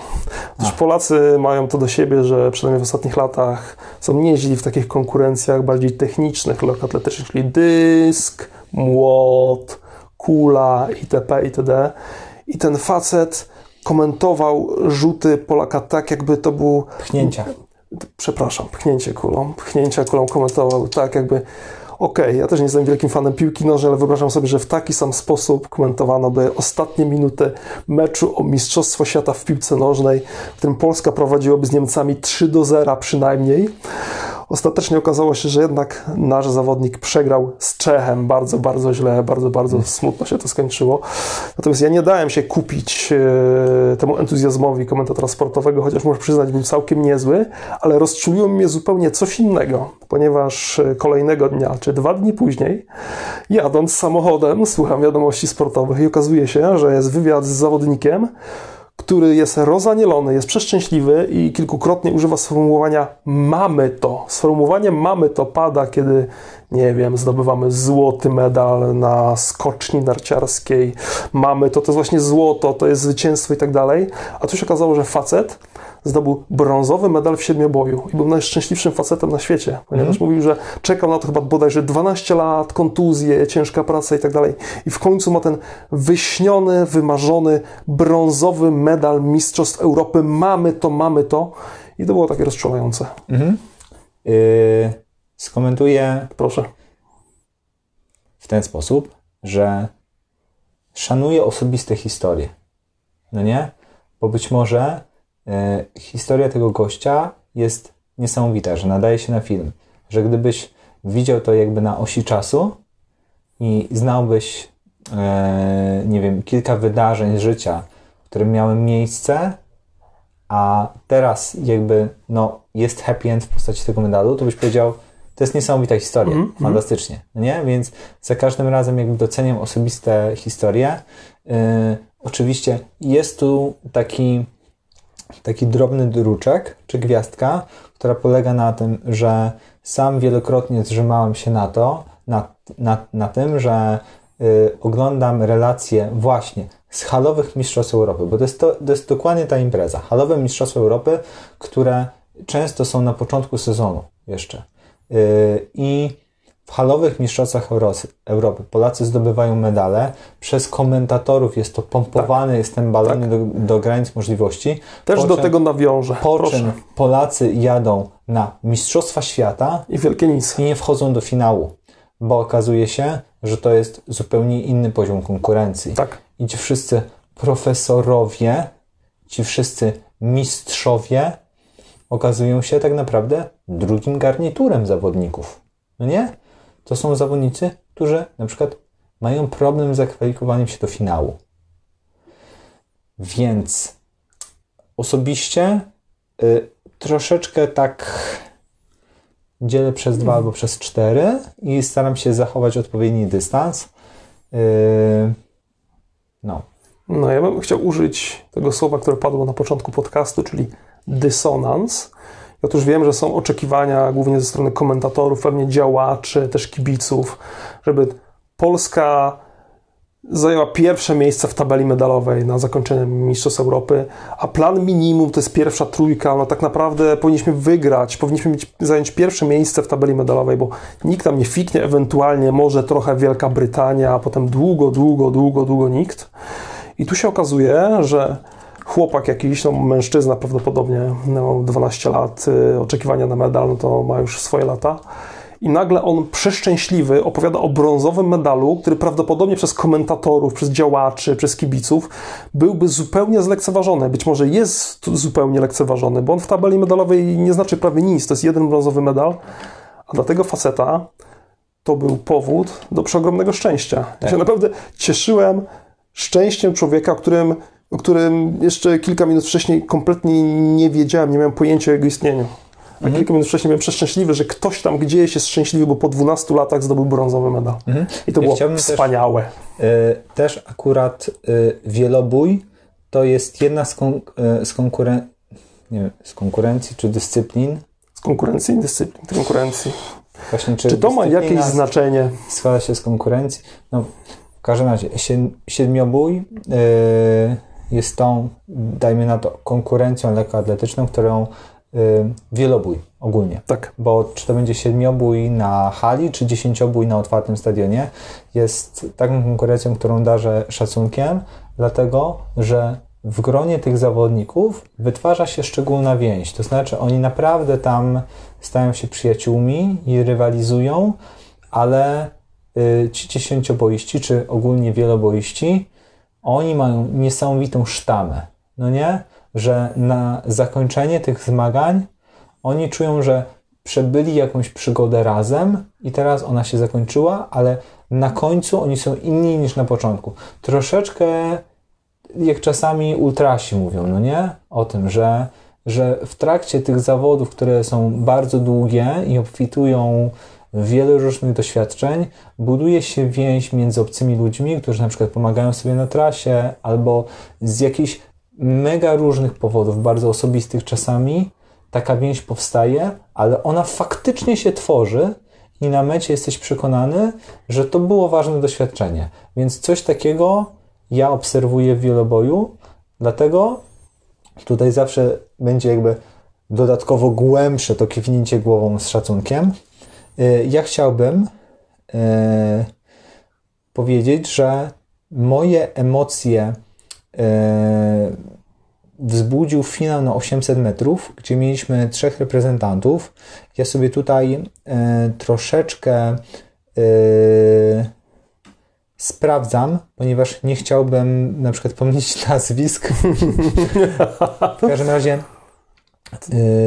Otóż Polacy mają to do siebie, że przynajmniej w ostatnich latach są nieźli w takich konkurencjach bardziej technicznych, lekkoatletycznych, czyli dysk, młot, kula itp. itd. I ten facet komentował rzuty Polaka tak, jakby to był... Pchnięcia. Przepraszam, pchnięcie kulą. Pchnięcia kulą komentował tak, jakby Okej, okay, ja też nie jestem wielkim fanem piłki nożnej, ale wyobrażam sobie, że w taki sam sposób komentowano by ostatnie minuty meczu o Mistrzostwo Świata w piłce nożnej, w którym Polska prowadziłaby z Niemcami 3 do 0 przynajmniej. Ostatecznie okazało się, że jednak nasz zawodnik przegrał z Czechem bardzo, bardzo źle, bardzo, bardzo smutno się to skończyło. Natomiast ja nie dałem się kupić e, temu entuzjazmowi komentatora sportowego, chociaż muszę przyznać, był całkiem niezły, ale rozczuliło mnie zupełnie coś innego, ponieważ e, kolejnego dnia, czy dwa dni później, jadąc samochodem, słucham wiadomości sportowych i okazuje się, że jest wywiad z zawodnikiem, który jest rozanielony, jest przeszczęśliwy i kilkukrotnie używa sformułowania mamy to. Sformułowanie mamy to pada, kiedy, nie wiem, zdobywamy złoty medal na skoczni narciarskiej. Mamy to, to jest właśnie złoto, to jest zwycięstwo i tak dalej. A tu się okazało, że facet zdobył brązowy medal w siedmioboju i był najszczęśliwszym facetem na świecie, ponieważ mm. mówił, że czekał na to chyba bodajże 12 lat, kontuzje, ciężka praca i tak dalej. I w końcu ma ten wyśniony, wymarzony, brązowy medal Mistrzostw Europy. Mamy to, mamy to. I to było takie rozczulające. Mhm. Yy, skomentuję. Proszę. W ten sposób, że szanuję osobiste historie. No nie? Bo być może historia tego gościa jest niesamowita, że nadaje się na film. Że gdybyś widział to jakby na osi czasu i znałbyś, e, nie wiem, kilka wydarzeń z życia, które miały miejsce, a teraz jakby no, jest happy end w postaci tego medalu, to byś powiedział, to jest niesamowita historia, mm fantastycznie, no nie? Więc za każdym razem jakby doceniam osobiste historie. Yy, oczywiście jest tu taki taki drobny druczek czy gwiazdka, która polega na tym, że sam wielokrotnie zrzymałem się na to, na, na, na tym, że y, oglądam relacje właśnie z halowych Mistrzostw Europy, bo to jest, to, to jest dokładnie ta impreza. Halowe Mistrzostwa Europy, które często są na początku sezonu jeszcze. Y, I w halowych mistrzostwach Europy Polacy zdobywają medale. Przez komentatorów jest to pompowane, tak. jest ten balon tak. do, do, granic możliwości. Też po do czym, tego nawiążę. Po Proszę. czym Polacy jadą na Mistrzostwa Świata i wielkie. I nie wchodzą do finału, bo okazuje się, że to jest zupełnie inny poziom konkurencji. Tak. I ci wszyscy profesorowie, ci wszyscy mistrzowie okazują się tak naprawdę drugim garniturem zawodników. No nie? To są zawodnicy, którzy na przykład mają problem z zakwalifikowaniem się do finału. Więc osobiście y, troszeczkę tak dzielę przez dwa albo przez cztery i staram się zachować odpowiedni dystans. Y, no. No, ja bym chciał użyć tego słowa, które padło na początku podcastu, czyli dysonans. Otóż wiem, że są oczekiwania głównie ze strony komentatorów, pewnie działaczy, też kibiców, żeby Polska zajęła pierwsze miejsce w tabeli medalowej na zakończenie Mistrzostw Europy, a plan minimum to jest pierwsza trójka, no tak naprawdę powinniśmy wygrać, powinniśmy mieć, zająć pierwsze miejsce w tabeli medalowej, bo nikt tam nie fiknie, ewentualnie może trochę Wielka Brytania, a potem długo, długo, długo, długo nikt. I tu się okazuje, że chłopak jakiś, no mężczyzna prawdopodobnie, miał 12 lat, y, oczekiwania na medal, no to ma już swoje lata. I nagle on przeszczęśliwy opowiada o brązowym medalu, który prawdopodobnie przez komentatorów, przez działaczy, przez kibiców byłby zupełnie zlekceważony. Być może jest zupełnie lekceważony, bo on w tabeli medalowej nie znaczy prawie nic. To jest jeden brązowy medal, a dla tego faceta to był powód do przeogromnego szczęścia. Ja się tak. naprawdę cieszyłem szczęściem człowieka, którym o którym jeszcze kilka minut wcześniej kompletnie nie wiedziałem, nie miałem pojęcia o jego istnieniu. A mhm. kilka minut wcześniej byłem przeszczęśliwy, że ktoś tam gdzieś jest szczęśliwy, bo po 12 latach zdobył brązowy medal. Mhm. I to ja było wspaniałe. Też, y, też akurat y, wielobój to jest jedna z, kon, y, z, konkuren nie wiem, z konkurencji czy dyscyplin. Z konkurencji, dyscyplin, konkurencji. Właśnie, czy, czy to ma jakieś znaczenie? Składa się z konkurencji. No, w każdym razie, siedmiobój jest tą, dajmy na to, konkurencją lekkoatletyczną, którą y, wielobój ogólnie. Tak. Bo czy to będzie siedmiobój na hali, czy dziesięciobój na otwartym stadionie, jest taką konkurencją, którą darzę szacunkiem, dlatego, że w gronie tych zawodników wytwarza się szczególna więź. To znaczy, oni naprawdę tam stają się przyjaciółmi i rywalizują, ale y, ci dziesięcioboiści, czy ogólnie wieloboiści, oni mają niesamowitą sztamę, no nie? Że na zakończenie tych zmagań oni czują, że przebyli jakąś przygodę razem i teraz ona się zakończyła, ale na końcu oni są inni niż na początku. Troszeczkę jak czasami ultrasi mówią, no nie? O tym, że, że w trakcie tych zawodów, które są bardzo długie i obfitują wiele różnych doświadczeń, buduje się więź między obcymi ludźmi, którzy na przykład pomagają sobie na trasie, albo z jakichś mega różnych powodów, bardzo osobistych czasami, taka więź powstaje, ale ona faktycznie się tworzy i na mecie jesteś przekonany, że to było ważne doświadczenie. Więc coś takiego ja obserwuję w wieloboju, dlatego tutaj zawsze będzie jakby dodatkowo głębsze to kiwnięcie głową z szacunkiem, ja chciałbym y, powiedzieć, że moje emocje y, wzbudził finał na 800 metrów, gdzie mieliśmy trzech reprezentantów. Ja sobie tutaj troszeczkę sprawdzam, ponieważ nie chciałbym na przykład pomylić nazwisk. w każdym razie.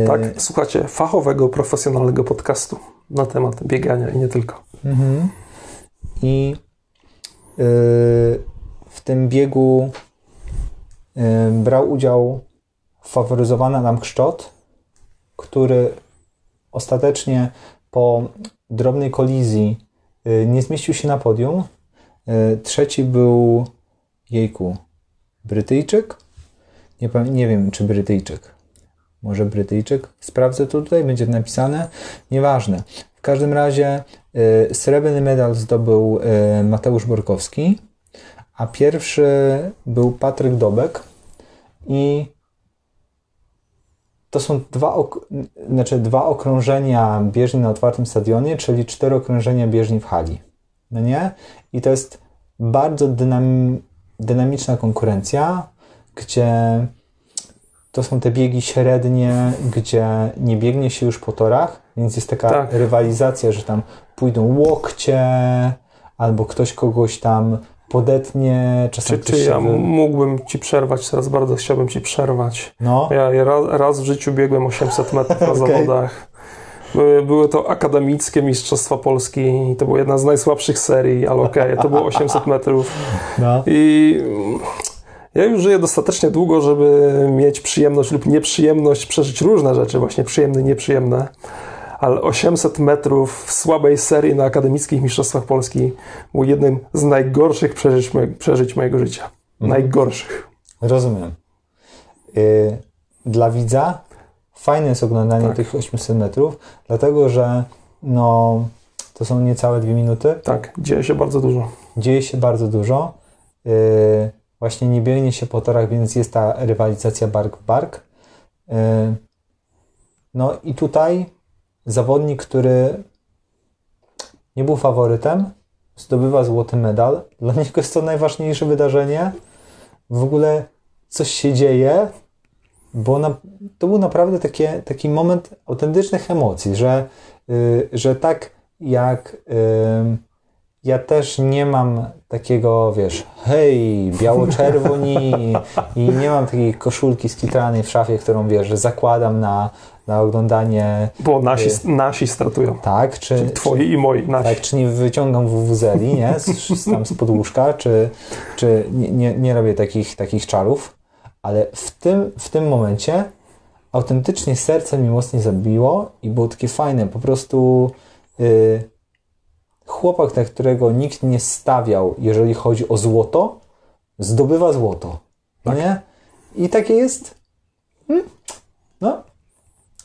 Tak, słuchacie fachowego, profesjonalnego podcastu na temat biegania i nie tylko. Mhm. I yy, w tym biegu yy, brał udział faworyzowany Adam Kszczot, który ostatecznie po drobnej kolizji yy, nie zmieścił się na podium. Trzeci był jejku, Brytyjczyk? Nie, nie wiem, czy Brytyjczyk. Może Brytyjczyk. Sprawdzę to tutaj, będzie napisane. Nieważne. W każdym razie y, srebrny medal zdobył y, Mateusz Borkowski, a pierwszy był Patryk Dobek i to są dwa, ok znaczy dwa okrążenia bieżni na otwartym stadionie, czyli cztery okrążenia bieżni w hali. No nie? I to jest bardzo dynam dynamiczna konkurencja, gdzie to są te biegi średnie, gdzie nie biegnie się już po torach, więc jest taka tak. rywalizacja, że tam pójdą łokcie, albo ktoś kogoś tam podetnie, czasem Czy, czy ja wy... mógłbym Ci przerwać, teraz bardzo chciałbym Ci przerwać. No. Ja, ja raz, raz, w życiu biegłem 800 metrów na okay. zawodach. Były, były to akademickie Mistrzostwa Polski i to była jedna z najsłabszych serii, ale okej, okay, to było 800 metrów. No. I ja już żyję dostatecznie długo, żeby mieć przyjemność lub nieprzyjemność przeżyć różne rzeczy, właśnie przyjemne i nieprzyjemne. Ale 800 metrów w słabej serii na akademickich Mistrzostwach Polski był jednym z najgorszych przeżyć, przeżyć mojego życia. Mhm. Najgorszych. Rozumiem. Yy, dla widza fajne jest oglądanie tak. tych 800 metrów, dlatego że no, to są niecałe dwie minuty. Tak, dzieje się bardzo dużo. Dzieje się bardzo dużo. Yy, właśnie nie biegnie się po torach, więc jest ta rywalizacja bark w bark. Yy, no i tutaj zawodnik, który nie był faworytem, zdobywa złoty medal. Dla niego jest to najważniejsze wydarzenie. W ogóle coś się dzieje, bo na, to był naprawdę takie, taki moment autentycznych emocji, że, yy, że tak jak yy, ja też nie mam takiego, wiesz, hej, biało-czerwoni i nie mam takiej koszulki skitranej w szafie, którą, wiesz, że zakładam na, na oglądanie. Bo nasi, y nasi startują. Tak, czy. Czyli twoi czy, i moi, nasi. Tak, czy nie wyciągam wuwuzeli, nie? Z, tam z podłóżka, czy, czy nie, nie, nie robię takich, takich czarów, ale w tym, w tym momencie autentycznie serce mi mocniej zabiło i było takie fajne, po prostu. Yy, chłopak, na którego nikt nie stawiał, jeżeli chodzi o złoto, zdobywa złoto. Tak. nie? I takie jest. Hmm? No,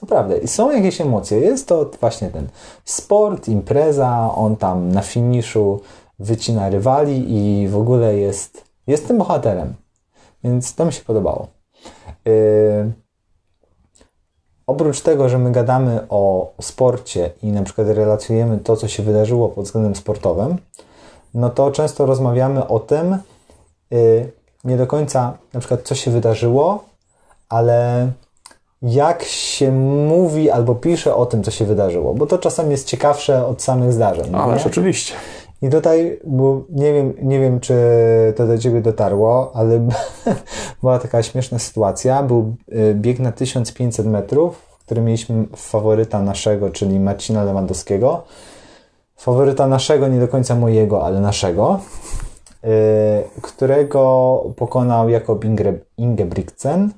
naprawdę. I są jakieś emocje. Jest to właśnie ten sport, impreza, on tam na finiszu wycina rywali i w ogóle jest, jest tym bohaterem. Więc to mi się podobało. Yy, oprócz tego, że my gadamy o sporcie i na przykład relacjujemy to, co się wydarzyło pod względem sportowym, no to często rozmawiamy o tym, yy, nie do końca na przykład co się wydarzyło, ale jak się mówi albo pisze o tym, co się wydarzyło, bo to czasem jest ciekawsze od samych zdarzeń. Ależ oczywiście. I tutaj, bo nie wiem, nie wiem, czy to do Ciebie dotarło, ale była taka śmieszna sytuacja. Był y, bieg na 1500 metrów, w którym mieliśmy faworyta naszego, czyli Marcina Lewandowskiego. Faworyta naszego, nie do końca mojego, ale naszego, yy, którego pokonał Jakob Inge, Ingebrigtsen.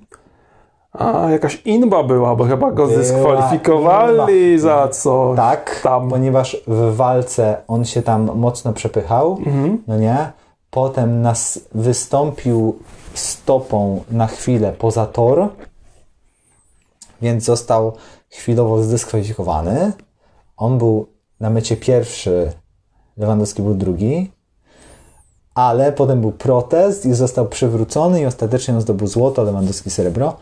A, jakaś inba była, bo chyba go zdyskwalifikowali inba. za co. Tak, tam. ponieważ w walce on się tam mocno przepychał, mhm. no nie? Potem nas wystąpił stopą na chwilę poza tor, więc został chwilowo zdyskwalifikowany. On był na mecie pierwszy, Lewandowski był drugi, ale potem był protest i został przywrócony i ostatecznie on zdobył złoto, Lewandowski srebro.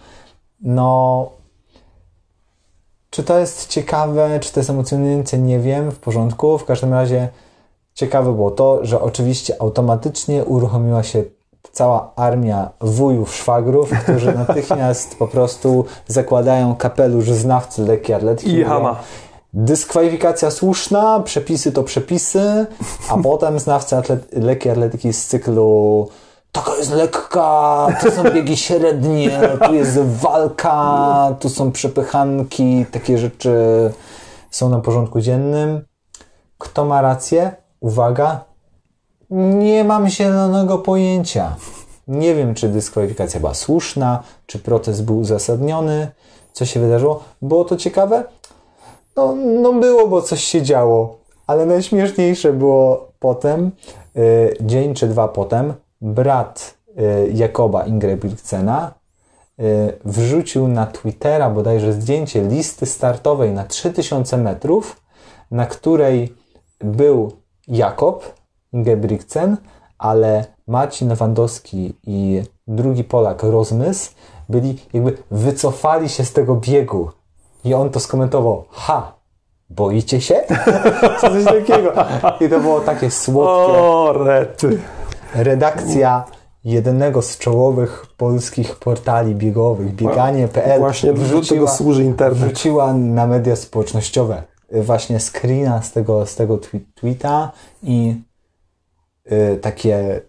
No, czy to jest ciekawe, czy to jest emocjonujące, nie wiem, w porządku. W każdym razie ciekawe było to, że oczywiście automatycznie uruchomiła się cała armia wujów, szwagrów, którzy natychmiast po prostu zakładają kapelusz znawcy lekki atletki. I hama. Dyskwalifikacja słuszna, przepisy to przepisy, a potem znawcy atlet lekkiej atletyki z cyklu taka jest lekka, to są biegi średnie, tu jest walka, tu są przepychanki, takie rzeczy są na porządku dziennym. Kto ma rację? Uwaga, nie mam zielonego pojęcia. Nie wiem, czy dyskwalifikacja była słuszna, czy protest był uzasadniony, co się wydarzyło. Było to ciekawe? No, no było, bo coś się działo, ale najśmieszniejsze było potem, yy, dzień czy dwa potem, brat y, Jakoba Ingebrigtsena wrzucił na Twittera bodajże zdjęcie listy startowej na 3000 metrów, na której był Jakob Ingebrigtsen, ale Marcin Lewandowski i drugi Polak Rozmysł byli jakby wycofali się z tego biegu. I on to skomentował, ha, boicie się? Coś takiego. I to było takie słodkie. O, rety. Redakcja jednego z czołowych polskich portali biegowych, bieganie.pl Właśnie do tego służy internet. Wrzuciła na media społecznościowe właśnie screena z tego, z tego tweeta i y, takie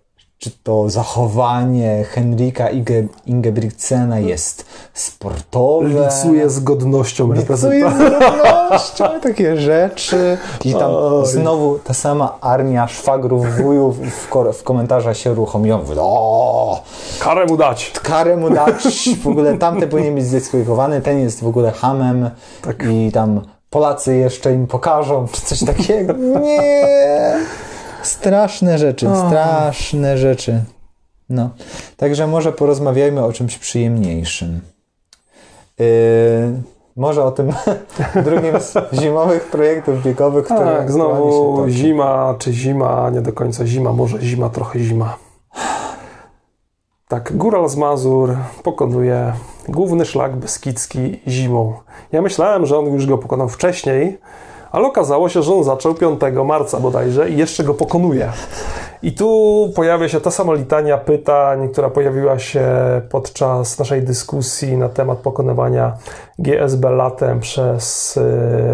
czy to zachowanie Henrika Inge, Ingebrigtsena jest sportowe. Licuje z godnością Licuje z godnością, takie rzeczy. I tam Oj. znowu ta sama armia szwagrów, wujów w, w komentarzach się uruchomiła. O, karę mu dać. Karę mu dać. W ogóle tamten powinien być zdyskwalifikowany, ten jest w ogóle hamem tak. i tam Polacy jeszcze im pokażą, czy coś takiego. Nie. Straszne rzeczy, oh. straszne rzeczy. No. Także może porozmawiajmy o czymś przyjemniejszym. Yy, może o tym drugim z zimowych projektów biegowych, które Tak, znowu zima, czy zima, nie do końca zima, może zima, trochę zima. Tak, Góral z Mazur pokonuje główny szlak beskidzki zimą. Ja myślałem, że on już go pokonał wcześniej, ale okazało się, że on zaczął 5 marca bodajże i jeszcze go pokonuje. I tu pojawia się ta sama litania pytań, która pojawiła się podczas naszej dyskusji na temat pokonywania GSB latem przez y,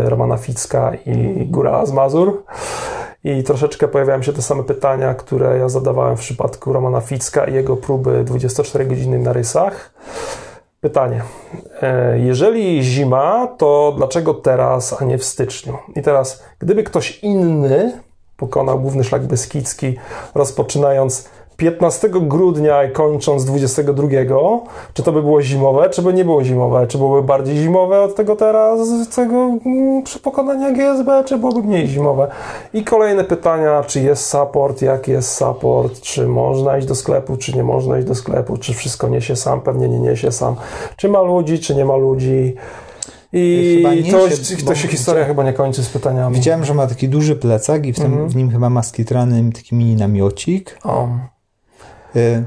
Romana Ficka i Góra z Mazur. I troszeczkę pojawiają się te same pytania, które ja zadawałem w przypadku Romana Ficka i jego próby 24 godziny na rysach. Pytanie. E, jeżeli zima, to dlaczego teraz, a nie w styczniu? I teraz, gdyby ktoś inny pokonał główny szlak beskidzki, rozpoczynając 15 grudnia i kończąc 22, czy to by było zimowe, czy by nie było zimowe? Czy byłoby bardziej zimowe od tego teraz, tego mm, przy pokonania GSB, czy byłoby mniej zimowe? I kolejne pytania, czy jest support, jaki jest support, czy można iść do sklepu, czy nie można iść do sklepu, czy wszystko niesie sam, pewnie nie niesie sam, czy ma ludzi, czy nie ma ludzi. I to, się, to się historia chyba nie kończy z pytaniami. Widziałem, że ma taki duży plecak i w, tym, mm -hmm. w nim chyba ma skitrany taki mini namiocik. O. Y,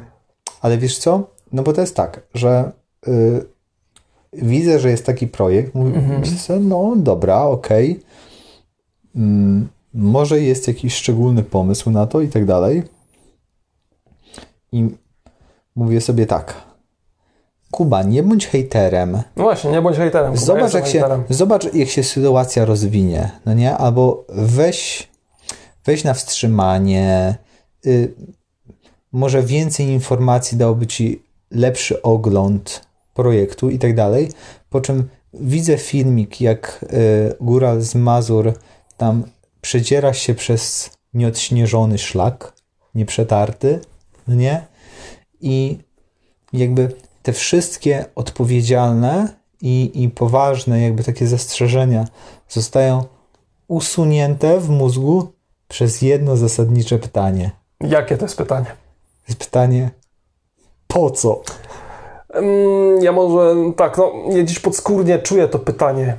ale wiesz co? No bo to jest tak, że y, widzę, że jest taki projekt, mówię mhm. no dobra, okej, okay. Mm, może jest jakiś szczególny pomysł na to i tak dalej. I mówię sobie tak, Kuba, nie bądź hejterem. No właśnie, nie bądź hejterem. Kuba, zobacz, jak się, zobacz, jak się sytuacja rozwinie, no nie? Albo weź, weź na wstrzymanie, y, może więcej informacji dałoby ci lepszy ogląd projektu i tak dalej. Po czym widzę filmik, jak y, góra z Mazur tam przedziera się przez nieodśnieżony szlak, nieprzetarty, no nie? I jakby te wszystkie odpowiedzialne i, i poważne, jakby takie zastrzeżenia zostają usunięte w mózgu przez jedno zasadnicze pytanie. Jakie to jest pytanie? Pytanie, po co? Ja może tak, no, ja gdzieś podskórnie czuję to pytanie,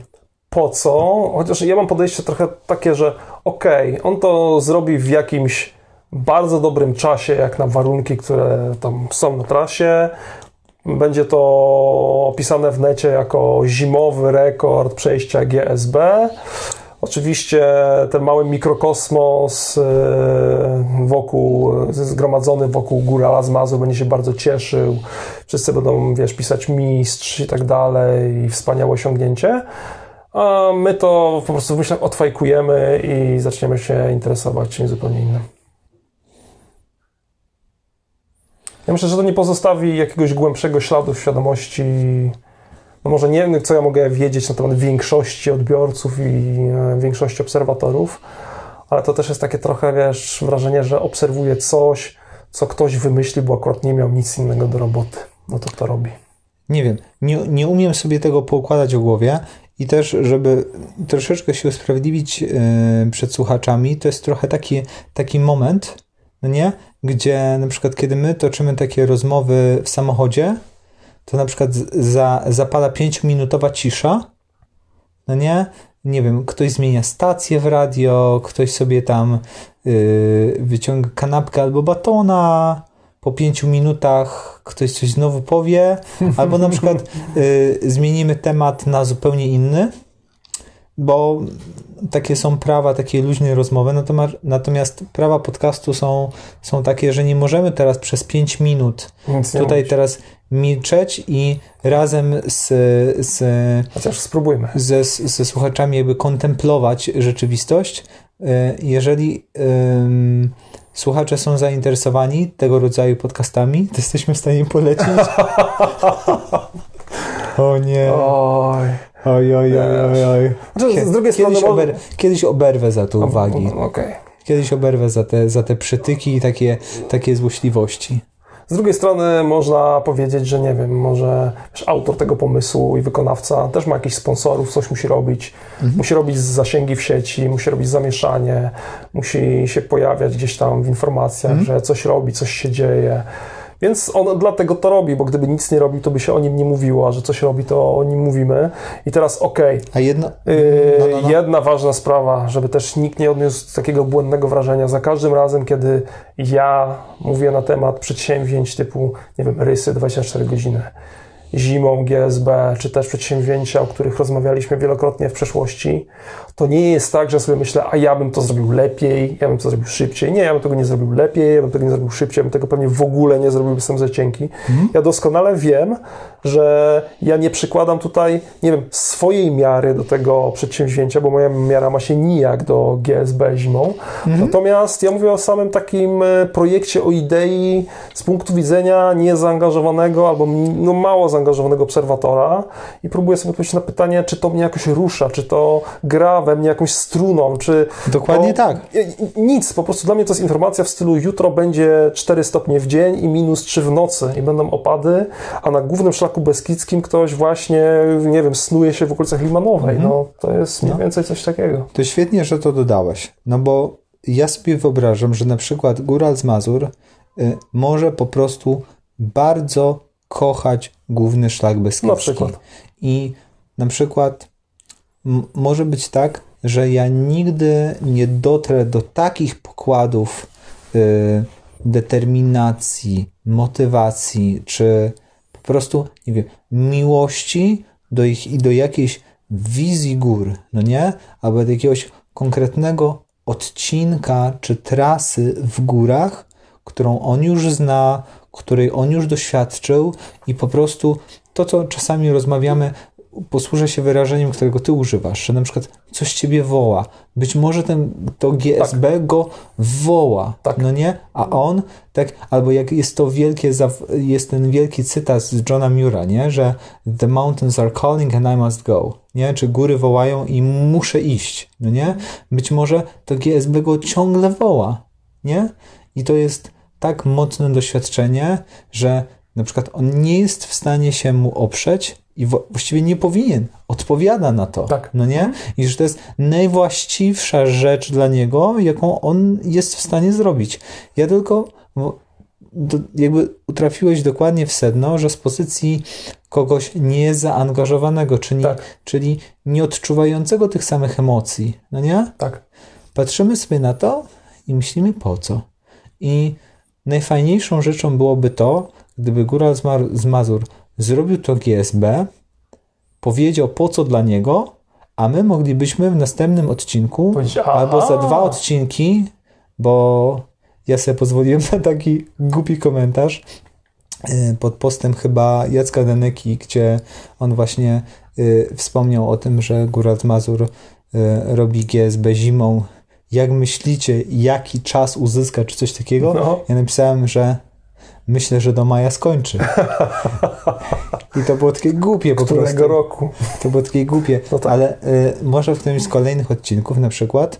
po co? Chociaż ja mam podejście trochę takie, że okej, okay, on to zrobi w jakimś bardzo dobrym czasie, jak na warunki, które tam są na trasie. Będzie to opisane w necie jako zimowy rekord przejścia GSB. Oczywiście ten mały mikrokosmos e, wokół, zgromadzony wokół góra Mazur będzie się bardzo cieszył. Wszyscy będą, wiesz, pisać mistrz i tak dalej, wspaniałe osiągnięcie. A my to po prostu myślę odfajkujemy i zaczniemy się interesować czymś zupełnie innym. Ja myślę, że to nie pozostawi jakiegoś głębszego śladu w świadomości no może nie wiem, co ja mogę wiedzieć na temat większości odbiorców i e, większości obserwatorów, ale to też jest takie trochę, wiesz, wrażenie, że obserwuję coś, co ktoś wymyślił, bo akurat nie miał nic innego do roboty. No to to robi. Nie wiem, nie, nie umiem sobie tego poukładać w głowie i też, żeby troszeczkę się usprawiedliwić yy, przed słuchaczami, to jest trochę taki, taki moment, no nie? Gdzie na przykład, kiedy my toczymy takie rozmowy w samochodzie, to na przykład za, zapala pięciominutowa cisza, no nie? Nie wiem, ktoś zmienia stację w radio, ktoś sobie tam yy, wyciąga kanapkę albo batona, po pięciu minutach ktoś coś znowu powie, albo na przykład yy, zmienimy temat na zupełnie inny, bo takie są prawa takiej luźnej rozmowy, natomiast, natomiast prawa podcastu są, są takie, że nie możemy teraz przez 5 minut Nic tutaj teraz milczeć i razem z, z, Chociaż spróbujmy. ze, ze słuchaczami jakby kontemplować rzeczywistość. Y, Jeżeli ym, słuchacze są zainteresowani tego rodzaju podcastami, to jesteśmy w stanie polecić. o nie. Oj. Oj, oj, oj, oj, oj. Znaczy, z drugiej Kiedyś, strony... ober, kiedyś oberwę za to uwagi. Okej. Kiedyś oberwę za te, za te przytyki i takie, takie złośliwości. Z drugiej strony można powiedzieć, że nie wiem, może wiesz, autor tego pomysłu i wykonawca też ma jakichś sponsorów, coś musi robić. Musi robić zasięgi w sieci, musi robić zamieszanie, musi się pojawiać gdzieś tam w informacjach, że coś robi, coś się dzieje. Więc on dlatego to robi, bo gdyby nic nie robił, to by się o nim nie mówiło, a że coś robi, to o nim mówimy. I teraz okej, A jedno. Yy, No, no, no. Jedna ważna sprawa, żeby też nikt nie odniósł takiego błędnego wrażenia. Za każdym razem, kiedy ja mówię na temat przedsięwzięć typu, nie wiem, rysy 24 godziny, zimą GSB, czy też przedsięwzięcia, o których rozmawialiśmy wielokrotnie w przeszłości, to nie jest tak, że sobie myślę, a ja bym to zrobił lepiej, ja bym to zrobił szybciej. Nie, ja bym tego nie zrobił lepiej, ja bym tego nie zrobił szybciej, ja bym tego pewnie w ogóle nie zrobił, jestem za cienki. Ja doskonale wiem, że ja nie przykładam tutaj, nie wiem, swojej miary do tego przedsięwzięcia, bo moja miara ma się nijak do GSB zimą. Natomiast ja mówię o samym takim e, projekcie, o idei z punktu widzenia niezaangażowanego albo no, mało zaangażowanego obserwatora i próbuję sobie odpowiedzieć na pytanie, czy to mnie jakoś rusza, czy to gra we mnie jakąś struną, czy... Dokładnie tak. Nic, po prostu dla mnie to jest informacja w stylu jutro będzie 4 stopnie w dzień i minus 3 w nocy i będą opady, a na głównym szlaku beskidzkim ktoś właśnie, nie wiem, snuje się w okolicach Limanowej. No, to jest mniej więcej coś takiego. To świetnie, że to dodałeś. No bo ja sobie wyobrażam, że na przykład Góral z Mazur y, może po prostu bardzo kochać główny szlak Beskidzki. Na przykład. I na przykład może być tak, że ja nigdy nie dotrę do takich pokładów y, determinacji, motywacji, czy po prostu, nie wiem, miłości do ich i do jakiejś wizji gór, no nie? Albo do jakiegoś konkretnego odcinka czy trasy w górach, którą on już zna, której on już doświadczył i po prostu to, co czasami rozmawiamy, posłużę się wyrażeniem, którego ty używasz, że na przykład coś ciebie woła. Być może ten, to GSB go woła, Tak. no nie? A on, tak, albo jak jest to wielkie, jest ten wielki cytat z Johna Mura, nie? Że the mountains are calling and I must go, nie? Czy góry wołają i muszę iść, no nie? Być może to GSB go ciągle woła, nie? I to jest tak mocne doświadczenie, że na przykład on nie jest w stanie się mu oprzeć i właściwie nie powinien, odpowiada na to, Tak. no nie? I że to jest najwłaściwsza rzecz dla niego, jaką on jest w stanie zrobić. Ja tylko do, jakby utrafiłeś dokładnie w sedno, że z pozycji kogoś niezaangażowanego, czyli, Tak. czyli nie odczuwającego tych samych emocji, no nie? Tak. Patrzymy sobie na to i myślimy po co. I najfajniejszą rzeczą byłoby to, gdyby Góral z, Mar- z Mazur zrobił to GSB, powiedział po co dla niego, a my moglibyśmy w następnym odcinku Powiedzieć, albo za dwa odcinki, bo ja sobie pozwoliłem na taki głupi komentarz y, pod postem chyba Jacka Deneki, gdzie on właśnie y, wspomniał o tym, że Góral Mazur y, robi GSB zimą. Jak myślicie, jaki czas uzyska, czy coś takiego? No. Ja napisałem, że myślę, że do maja skończy. I to było takie głupie po Którego prostu. roku? To było takie głupie, No tak. ale y, może w którymś z kolejnych odcinków na przykład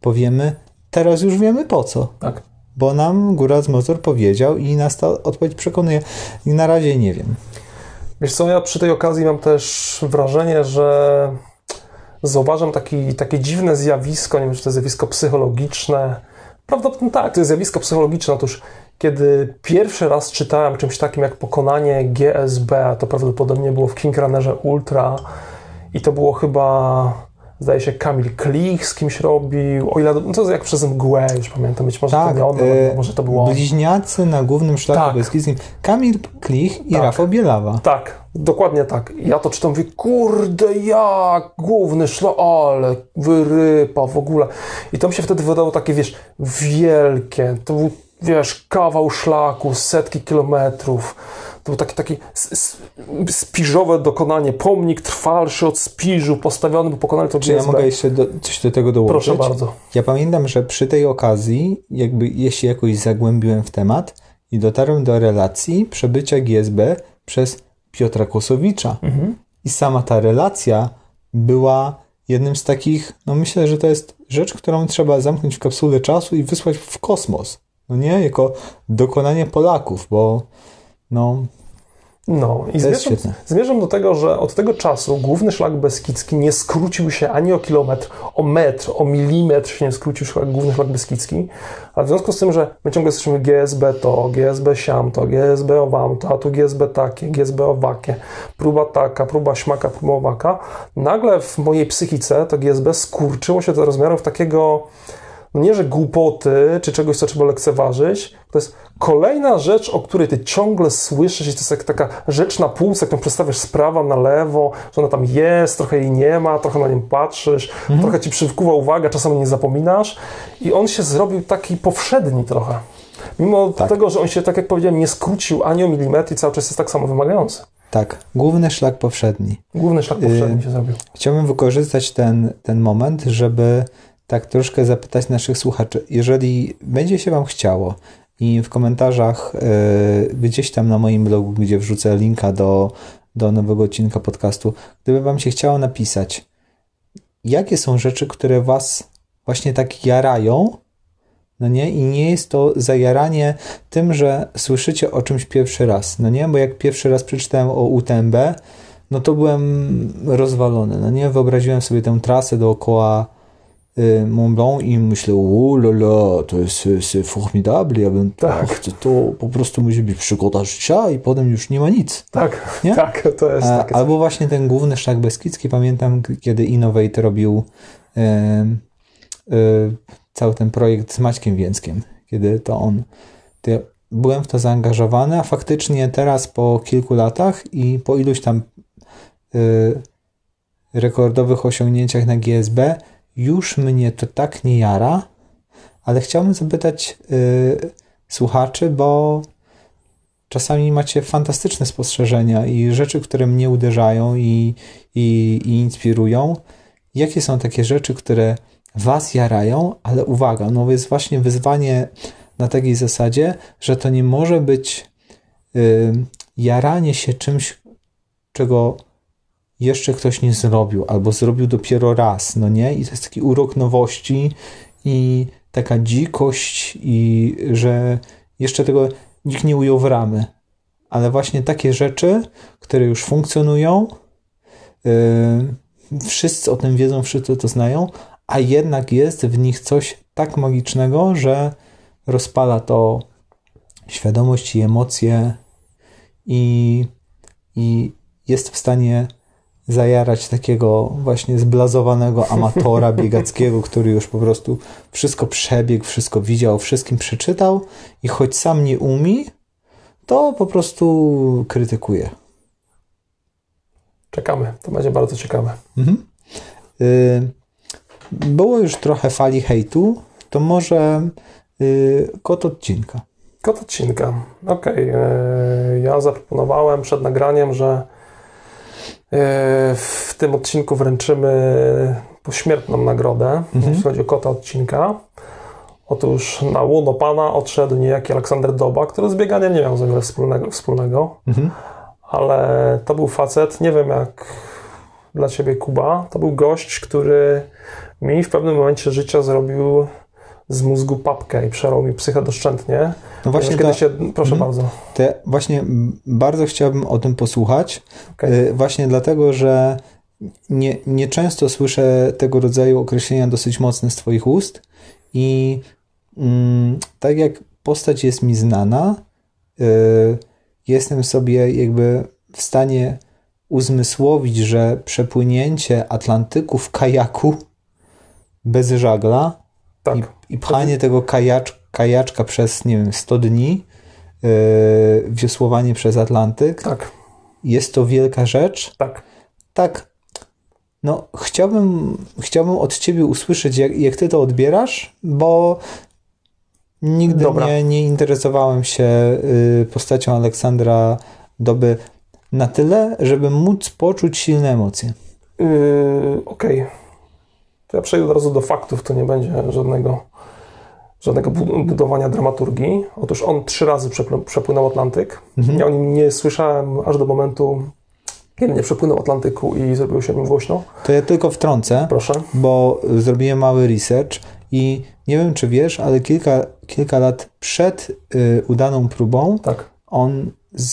powiemy, teraz już wiemy po co. Tak. Bo nam Góra z Mozor powiedział i nas ta odpowiedź przekonuje. I na razie nie wiem. Wiesz co, ja przy tej okazji mam też wrażenie, że zauważam taki, takie dziwne zjawisko, nie wiem, czy to jest zjawisko psychologiczne. Prawdopodobnie tak, to jest zjawisko psychologiczne. Otóż kiedy pierwszy raz czytałem czymś takim jak pokonanie GSB, to prawdopodobnie było w King Runnerze Ultra i to było chyba zdaje się Kamil Klich z kimś robił, o ile, no to jak przez mgłę, już pamiętam, być może Tak, to nie on, e, może to było... Bliźniacy na głównym szlaku Tak. beskidzkim. Kamil Klich i Tak. Rafał Bielawa. Tak, dokładnie tak. Ja to czytam, mówię, kurde, jak główny szlak, ale wyrypa w ogóle. I to mi się wtedy wydało takie, wiesz, wielkie, to był, wiesz, kawał szlaku, setki kilometrów. To był taki, taki spiżowe dokonanie, pomnik trwalszy od spiżu, postawiony, bo pokonali to Czy ja GSB. mogę jeszcze do, coś do tego dołożyć? Proszę bardzo. Ja pamiętam, że przy tej okazji, jakby ja się jakoś zagłębiłem w temat i dotarłem do relacji przebycia GSB przez Piotra Kłosowicza. Mhm. I sama ta relacja była jednym z takich, no myślę, że to jest rzecz, którą trzeba zamknąć w kapsule czasu i wysłać w kosmos. No nie? Jako dokonanie Polaków, bo no, No i zmierzam, zmierzam do tego, że od tego czasu główny szlak beskidzki nie skrócił się ani o kilometr, o metr, o milimetr się nie skrócił szlak, główny szlak beskidzki, a w związku z tym, że my ciągle jesteśmy GSB to, GSB siam to, GSB owam to, a tu GSB takie, GSB owakie, próba taka, próba śmaka, próba owaka, nagle w mojej psychice to GSB skurczyło się do rozmiarów takiego no nie, że głupoty, czy czegoś, co trzeba lekceważyć, to jest kolejna rzecz, o której ty ciągle słyszysz i to jest jak taka rzecz na półce, którą przedstawiasz z prawa na lewo, że ona tam jest, trochę jej nie ma, trochę na nią patrzysz, trochę ci przykuwa uwaga, czasem nie zapominasz i on się zrobił taki powszedni trochę. Mimo Tak. tego, że on się, tak jak powiedziałem, nie skrócił ani o milimetr i cały czas jest tak samo wymagający. tak, główny szlak powszedni. Główny szlak powszedni się zrobił. Chciałbym wykorzystać ten, ten moment, żeby tak troszkę zapytać naszych słuchaczy. Jeżeli będzie się Wam chciało i w komentarzach y, gdzieś tam na moim blogu, gdzie wrzucę linka do, do nowego odcinka podcastu, gdyby Wam się chciało napisać, jakie są rzeczy, które Was właśnie tak jarają, no nie? I nie jest to zajaranie tym, że słyszycie o czymś pierwszy raz, no nie? Bo jak pierwszy raz przeczytałem o UTMB, no to byłem rozwalony, no nie? Wyobraziłem sobie tę trasę dookoła Mont Blanc i myślę, o lala, to jest y, c'est formidable, ja bym Tak. tak. to, to po prostu musi być przygoda życia i potem już nie ma nic. Tak, Nie? tak, to jest A, takie albo właśnie ten główny szlak beskidzki, pamiętam, kiedy Innovate robił em, y, cały ten projekt z Maćkiem Więckiem, kiedy to on, to ja byłem w to zaangażowany, a faktycznie teraz po kilku latach i po iluś tam y, rekordowych osiągnięciach na GSB, już mnie to tak nie jara, ale chciałbym zapytać y, słuchaczy, bo czasami macie fantastyczne spostrzeżenia i rzeczy, które mnie uderzają i, i, i inspirują. Jakie są takie rzeczy, które was jarają, ale uwaga, no jest właśnie wyzwanie na takiej zasadzie, że to nie może być y, jaranie się czymś, czego jeszcze ktoś nie zrobił, albo zrobił dopiero raz, no nie? I to jest taki urok nowości i taka dzikość i że jeszcze tego nikt nie ujął w ramy. Ale właśnie takie rzeczy, które już funkcjonują, yy, wszyscy o tym wiedzą, wszyscy to znają, a jednak jest w nich coś tak magicznego, że rozpala to świadomość i emocje i, i jest w stanie zajarać takiego właśnie zblazowanego amatora biegackiego, który już po prostu wszystko przebiegł, wszystko widział, wszystkim przeczytał i choć sam nie umie, to po prostu krytykuje. Czekamy, to będzie bardzo ciekawe. Mhm. Y, Było już trochę fali hejtu, to może y, kot odcinka. Kot odcinka. Okej. e, Ja zaproponowałem przed nagraniem, że w tym odcinku wręczymy pośmiertną nagrodę, jeśli chodzi o kota odcinka. Otóż na łono pana odszedł niejaki Aleksander Doba, który z bieganiem nie miał za wiele wspólnego, wspólnego Mhm. ale to był facet, nie wiem jak dla ciebie Kuba, to był gość, który mi w pewnym momencie życia zrobił z mózgu papkę i przerwał mi psychę doszczętnie. No właśnie, Kiedy to, się, proszę Mhm. bardzo. ja właśnie bardzo chciałbym o tym posłuchać, Okej. y, właśnie dlatego, że nie, nie często słyszę tego rodzaju określenia dosyć mocne z Twoich ust i mm, tak jak postać jest mi znana. Y, jestem sobie jakby w stanie uzmysłowić, że przepłynięcie Atlantyku w kajaku bez żagla Tak. i, i pchanie tego kajacz, kajaczka przez, nie wiem, 100 dni, yy, wiosłowanie przez Atlantyk, Tak, jest to wielka rzecz. tak. Tak, no chciałbym, chciałbym od ciebie usłyszeć, jak, jak ty to odbierasz, bo nigdy Dobra. nie, nie interesowałem się y, postacią Aleksandra Doby na tyle, żeby móc poczuć silne emocje. Yy, Okej. To ja przejdę od razu do faktów, to nie będzie żadnego, żadnego bu- budowania dramaturgii. Otóż on trzy razy przepłynął Atlantyk. Ja o nim nie słyszałem aż do momentu, kiedy nie przepłynął Atlantyku i zrobiło się o nim głośno. To ja tylko wtrącę, Proszę. bo zrobiłem mały research i nie wiem, czy wiesz, ale kilka, kilka lat przed y, udaną próbą Tak. on z,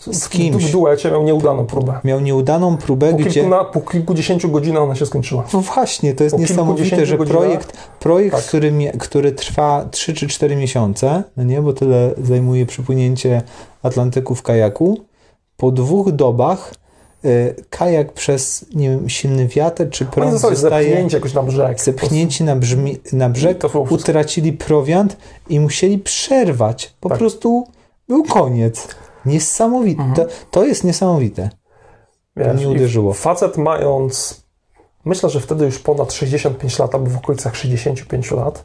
z W kimś duecie miał nieudaną próbę. miał nieudaną próbę, Po, gdzie... kilkuna, po kilkudziesięciu godzinach ona się skończyła. No właśnie, to jest Po niesamowite, że godzinach? projekt, projekt Tak. który, który trwa 3 czy 4 miesiące, no nie, bo tyle zajmuje przypłynięcie Atlantyku w kajaku, po dwóch dobach y, kajak przez, nie wiem, silny wiatr czy prąd zostaje zepchnięci jakoś na brzeg. zepchnięci na, brzmi, na brzeg, utracili prowiant i musieli przerwać. Po Tak. prostu był koniec. Niesamowite. Mhm. To, jest niesamowite. Wiesz, mnie i uderzyło. Facet mając, myślę, że wtedy już ponad 65 lat, albo w okolicach 65 lat,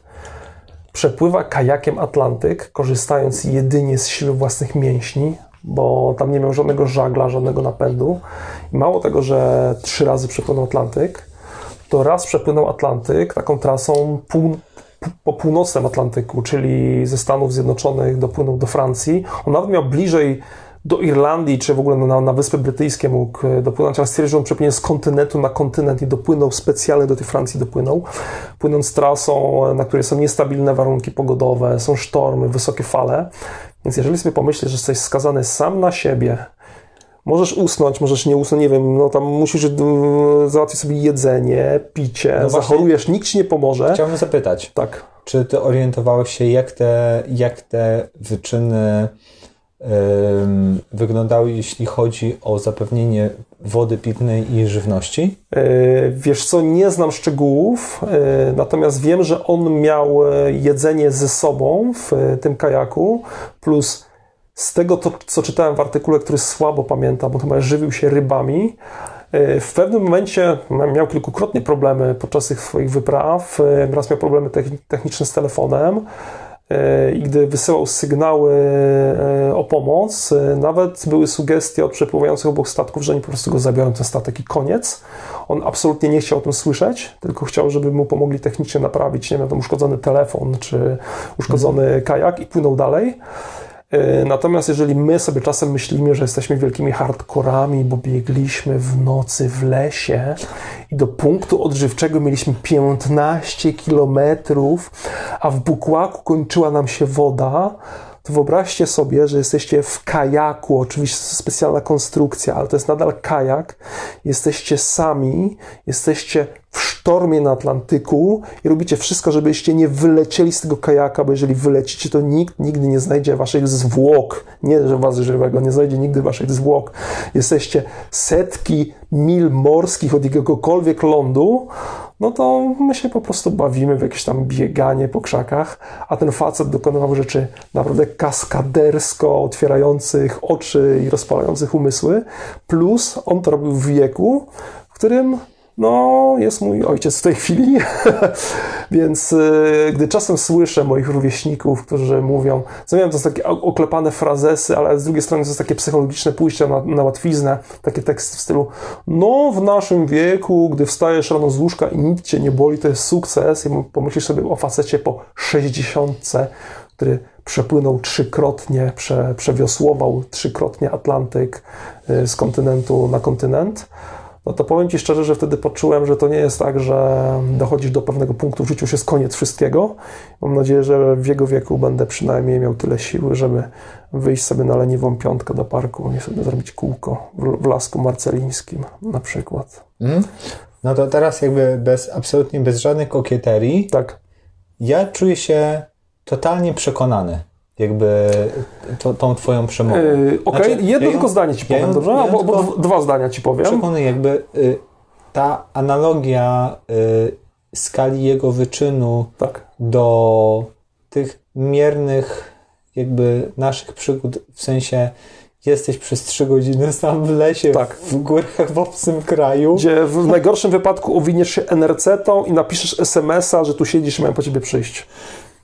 przepływa kajakiem Atlantyk, korzystając jedynie z siły własnych mięśni, bo tam nie miał żadnego żagla, żadnego napędu. I mało tego, że trzy razy przepłynął Atlantyk, to raz przepłynął Atlantyk taką trasą pół, po północnym Atlantyku, czyli ze Stanów Zjednoczonych dopłynął do Francji. On nawet miał bliżej do Irlandii, czy w ogóle na, na Wyspy Brytyjskie mógł e, dopłynąć, ale stwierdził, że on przepłynie z kontynentu na kontynent i dopłynął specjalnie do tej Francji, dopłynął, płynąc trasą, e, na której są niestabilne warunki pogodowe, są sztormy, wysokie fale. Więc jeżeli sobie pomyślisz, że jesteś skazany sam na siebie, możesz usnąć, możesz nie usnąć, nie wiem, no tam musisz y, załatwić sobie jedzenie, picie, No zachorujesz, nikt ci nie pomoże. Chciałbym zapytać, Tak. czy ty orientowałeś się, jak te, jak te wyczyny wyglądały, jeśli chodzi o zapewnienie wody pitnej i żywności? E, Wiesz co, nie znam szczegółów, e, natomiast wiem, że on miał e, jedzenie ze sobą w tym kajaku, plus z tego, to, co czytałem w artykule, który słabo pamiętam, bo chyba żywił się rybami, e, w pewnym momencie miał kilkukrotnie problemy podczas tych swoich wypraw. E, Raz miał problemy techni- techniczne z telefonem. E, I gdy wysyłał sygnały o pomoc, nawet były sugestie od przepływających obok statków, że oni po prostu go zabiorą ten statek i koniec. On absolutnie nie chciał o tym słyszeć, tylko chciał, żeby mu pomogli technicznie naprawić, nie wiem, tam uszkodzony telefon czy uszkodzony kajak i płynął dalej. E, Natomiast jeżeli my sobie czasem myślimy, że jesteśmy wielkimi hardkorami, bo biegliśmy w nocy w lesie i do punktu odżywczego mieliśmy 15 kilometrów, a w Bukłaku kończyła nam się woda, to wyobraźcie sobie, że jesteście w kajaku, oczywiście specjalna konstrukcja, ale to jest nadal kajak, jesteście sami, jesteście w sztormie na Atlantyku i robicie wszystko, żebyście nie wylecieli z tego kajaka, bo jeżeli wylecicie, to nikt nigdy nie znajdzie waszych zwłok. Nie, że was żywego, nie znajdzie nigdy waszych zwłok. Jesteście setki mil morskich od jakiegokolwiek lądu, no to my się po prostu bawimy w jakieś tam bieganie po krzakach, a ten facet dokonywał rzeczy naprawdę kaskadersko otwierających oczy i rozpalających umysły, plus on to robił w wieku, w którym no, jest mój ojciec w tej chwili, więc y, gdy czasem słyszę moich rówieśników, którzy mówią, co wiem, to są takie oklepane frazesy, ale z drugiej strony to jest takie psychologiczne pójście na, na łatwiznę, takie teksty w stylu, no w naszym wieku, gdy wstajesz rano z łóżka i nic cię nie boli, to jest sukces. I pomyślisz sobie o facecie po 60, który przepłynął trzykrotnie, prze, przewiosłował trzykrotnie Atlantyk y, z kontynentu na kontynent, no to powiem Ci szczerze, że wtedy poczułem, że to nie jest tak, że dochodzisz do pewnego punktu w życiu, już jest koniec wszystkiego. Mam nadzieję, że w jego wieku będę przynajmniej miał tyle siły, żeby wyjść sobie na leniwą piątkę do parku i sobie zrobić kółko w, lasku marcelińskim na przykład. Mhm. No to teraz jakby bez, absolutnie bez żadnych kokieterii, Tak, ja czuję się totalnie przekonany jakby to, tą twoją przemową. Yy, Okej, okay. jedno ja tylko ją, zdanie ci powiem, ja ją, dobrze? Ja Albo, tylko dwa zdania ci powiem. Przekonuję, jakby y, ta analogia y, skali jego wyczynu tak. do tych miernych jakby naszych przygód, w sensie jesteś przez trzy godziny sam w lesie, tak. w górach, w obcym kraju. Gdzie w najgorszym wypadku owiniesz się NRC-tą i napiszesz SMS-a, że tu siedzisz i mają po ciebie przyjść.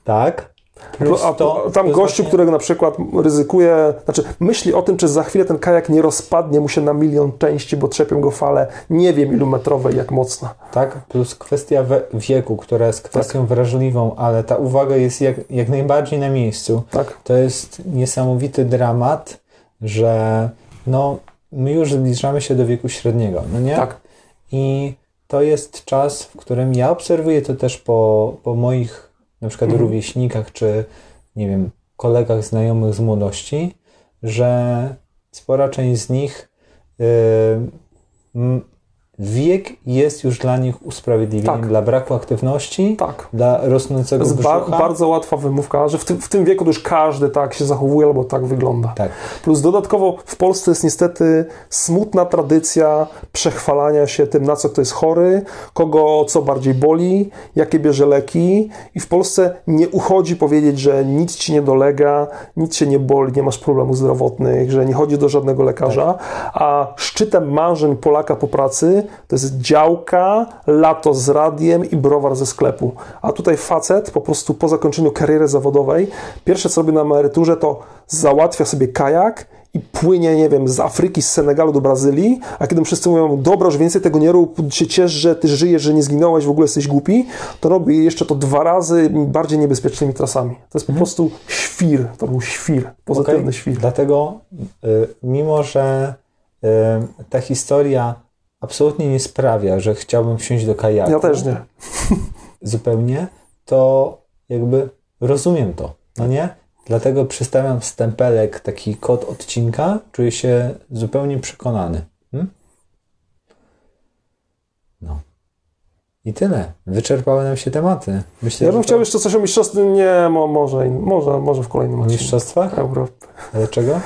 Tak. A tam gościu, którego na przykład ryzykuje, znaczy myśli o tym, czy za chwilę ten kajak nie rozpadnie mu się na milion części, bo trzepią go fale, nie wiem ilu metrowej, jak mocna. Tak, plus kwestia wieku, która jest kwestią tak. wrażliwą, ale ta uwaga jest jak, jak najbardziej na miejscu. Tak. To jest niesamowity dramat, że no, my już zbliżamy się do wieku średniego, no nie? Tak. I to jest czas, w którym ja obserwuję to też po, po moich na przykład mhm. rówieśnikach, czy nie wiem, kolegach znajomych z młodości, że spora część z nich yy, wiek jest już dla nich usprawiedliwieniem tak. dla braku aktywności, tak. dla rosnącego To jest ba bardzo łatwa wymówka, że w tym, w tym wieku już każdy tak się zachowuje albo tak wygląda. Tak. Plus dodatkowo w Polsce jest niestety smutna tradycja przechwalania się tym, na co kto jest chory, kogo co bardziej boli, jakie bierze leki i w Polsce nie uchodzi powiedzieć, że nic ci nie dolega, nic cię nie boli, nie masz problemów zdrowotnych, że nie chodzi do żadnego lekarza, tak. a szczytem marzeń Polaka po pracy to jest działka, lato z radiem i browar ze sklepu. A tutaj facet po prostu po zakończeniu kariery zawodowej, pierwsze co robi na emeryturze to załatwia sobie kajak i płynie, nie wiem, z Afryki, z Senegalu do Brazylii, a kiedy wszyscy mówią, dobra, już więcej tego nie rób, się ciesz, że ty żyjesz, że nie zginąłeś, w ogóle jesteś głupi, to robi jeszcze to dwa razy bardziej niebezpiecznymi trasami. To jest po mhm. prostu świr, to był świr, pozytywny okay. świr. Dlatego, y, mimo że y, ta historia absolutnie nie sprawia, że chciałbym wsiąść do kajaku. Ja też nie. Zupełnie, to jakby rozumiem to, no nie? Dlatego przystawiam stempelek, taki kod odcinka, czuję się zupełnie przekonany. Hmm? No. I tyle. Wyczerpały nam się tematy. Myślę, ja bym chciał to... jeszcze coś o mistrzostwie. Nie, może, może, może w kolejnym odcinku. mistrzostwach? Europy. Dlaczego?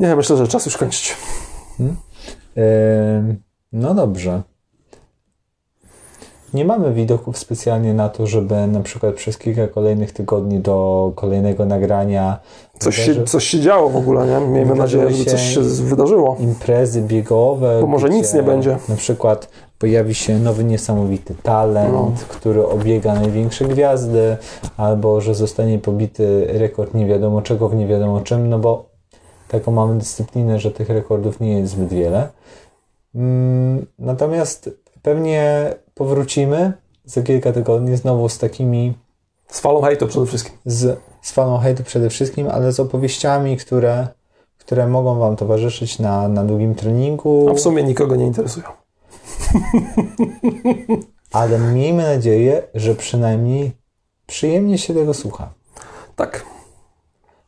Nie, myślę, że czas już kończyć. Hmm? Yy... No dobrze. Nie mamy widoków specjalnie na to, żeby na przykład przez kilka kolejnych tygodni do kolejnego nagrania. Coś, się, coś się działo w ogóle, nie? Miejmy nadzieję, że coś się wydarzyło. Imprezy biegowe. Bo może nic nie będzie. Na przykład pojawi się nowy niesamowity talent, no. który obiega największe gwiazdy, albo że zostanie pobity rekord nie wiadomo czego w nie wiadomo czym, no bo taką mamy dyscyplinę, że tych rekordów nie jest zbyt wiele. Mm, natomiast pewnie powrócimy za kilka tygodni znowu z takimi. Z falą hejtu przede wszystkim. Z, z falą hejtu przede wszystkim, ale z opowieściami, które, które mogą Wam towarzyszyć na, na długim treningu. A w sumie nikogo nie interesują. ale miejmy nadzieję, że przynajmniej przyjemnie się tego słucha. Tak.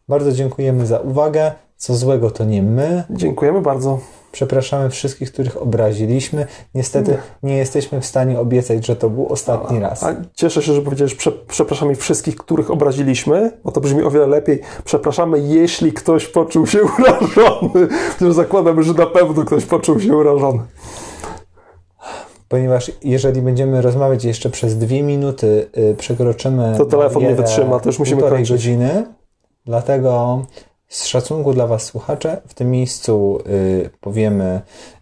Bardzo dziękujemy za uwagę. Co złego to nie my. Dziękujemy bardzo. Przepraszamy wszystkich, których obraziliśmy. Niestety nie jesteśmy w stanie obiecać, że to był ostatni raz. A cieszę się, że powiedziałeś, prze, przepraszamy wszystkich, których obraziliśmy, bo to brzmi o wiele lepiej. Przepraszamy, jeśli ktoś poczuł się urażony. Przecież zakładamy, że na pewno ktoś poczuł się urażony. Ponieważ jeżeli będziemy rozmawiać jeszcze przez dwie minuty, yy, przekroczymy. To telefon nie wytrzyma, to już musimy kończyć. godziny. Dlatego z szacunku dla Was, słuchacze, w tym miejscu y, powiemy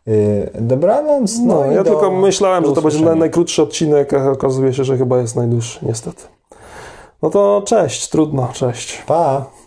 y, dobranoc. No, no ja do, tylko myślałem, że to będzie najkrótszy odcinek, a okazuje się, że chyba jest najdłuższy, niestety. No to cześć, trudno, cześć. Pa.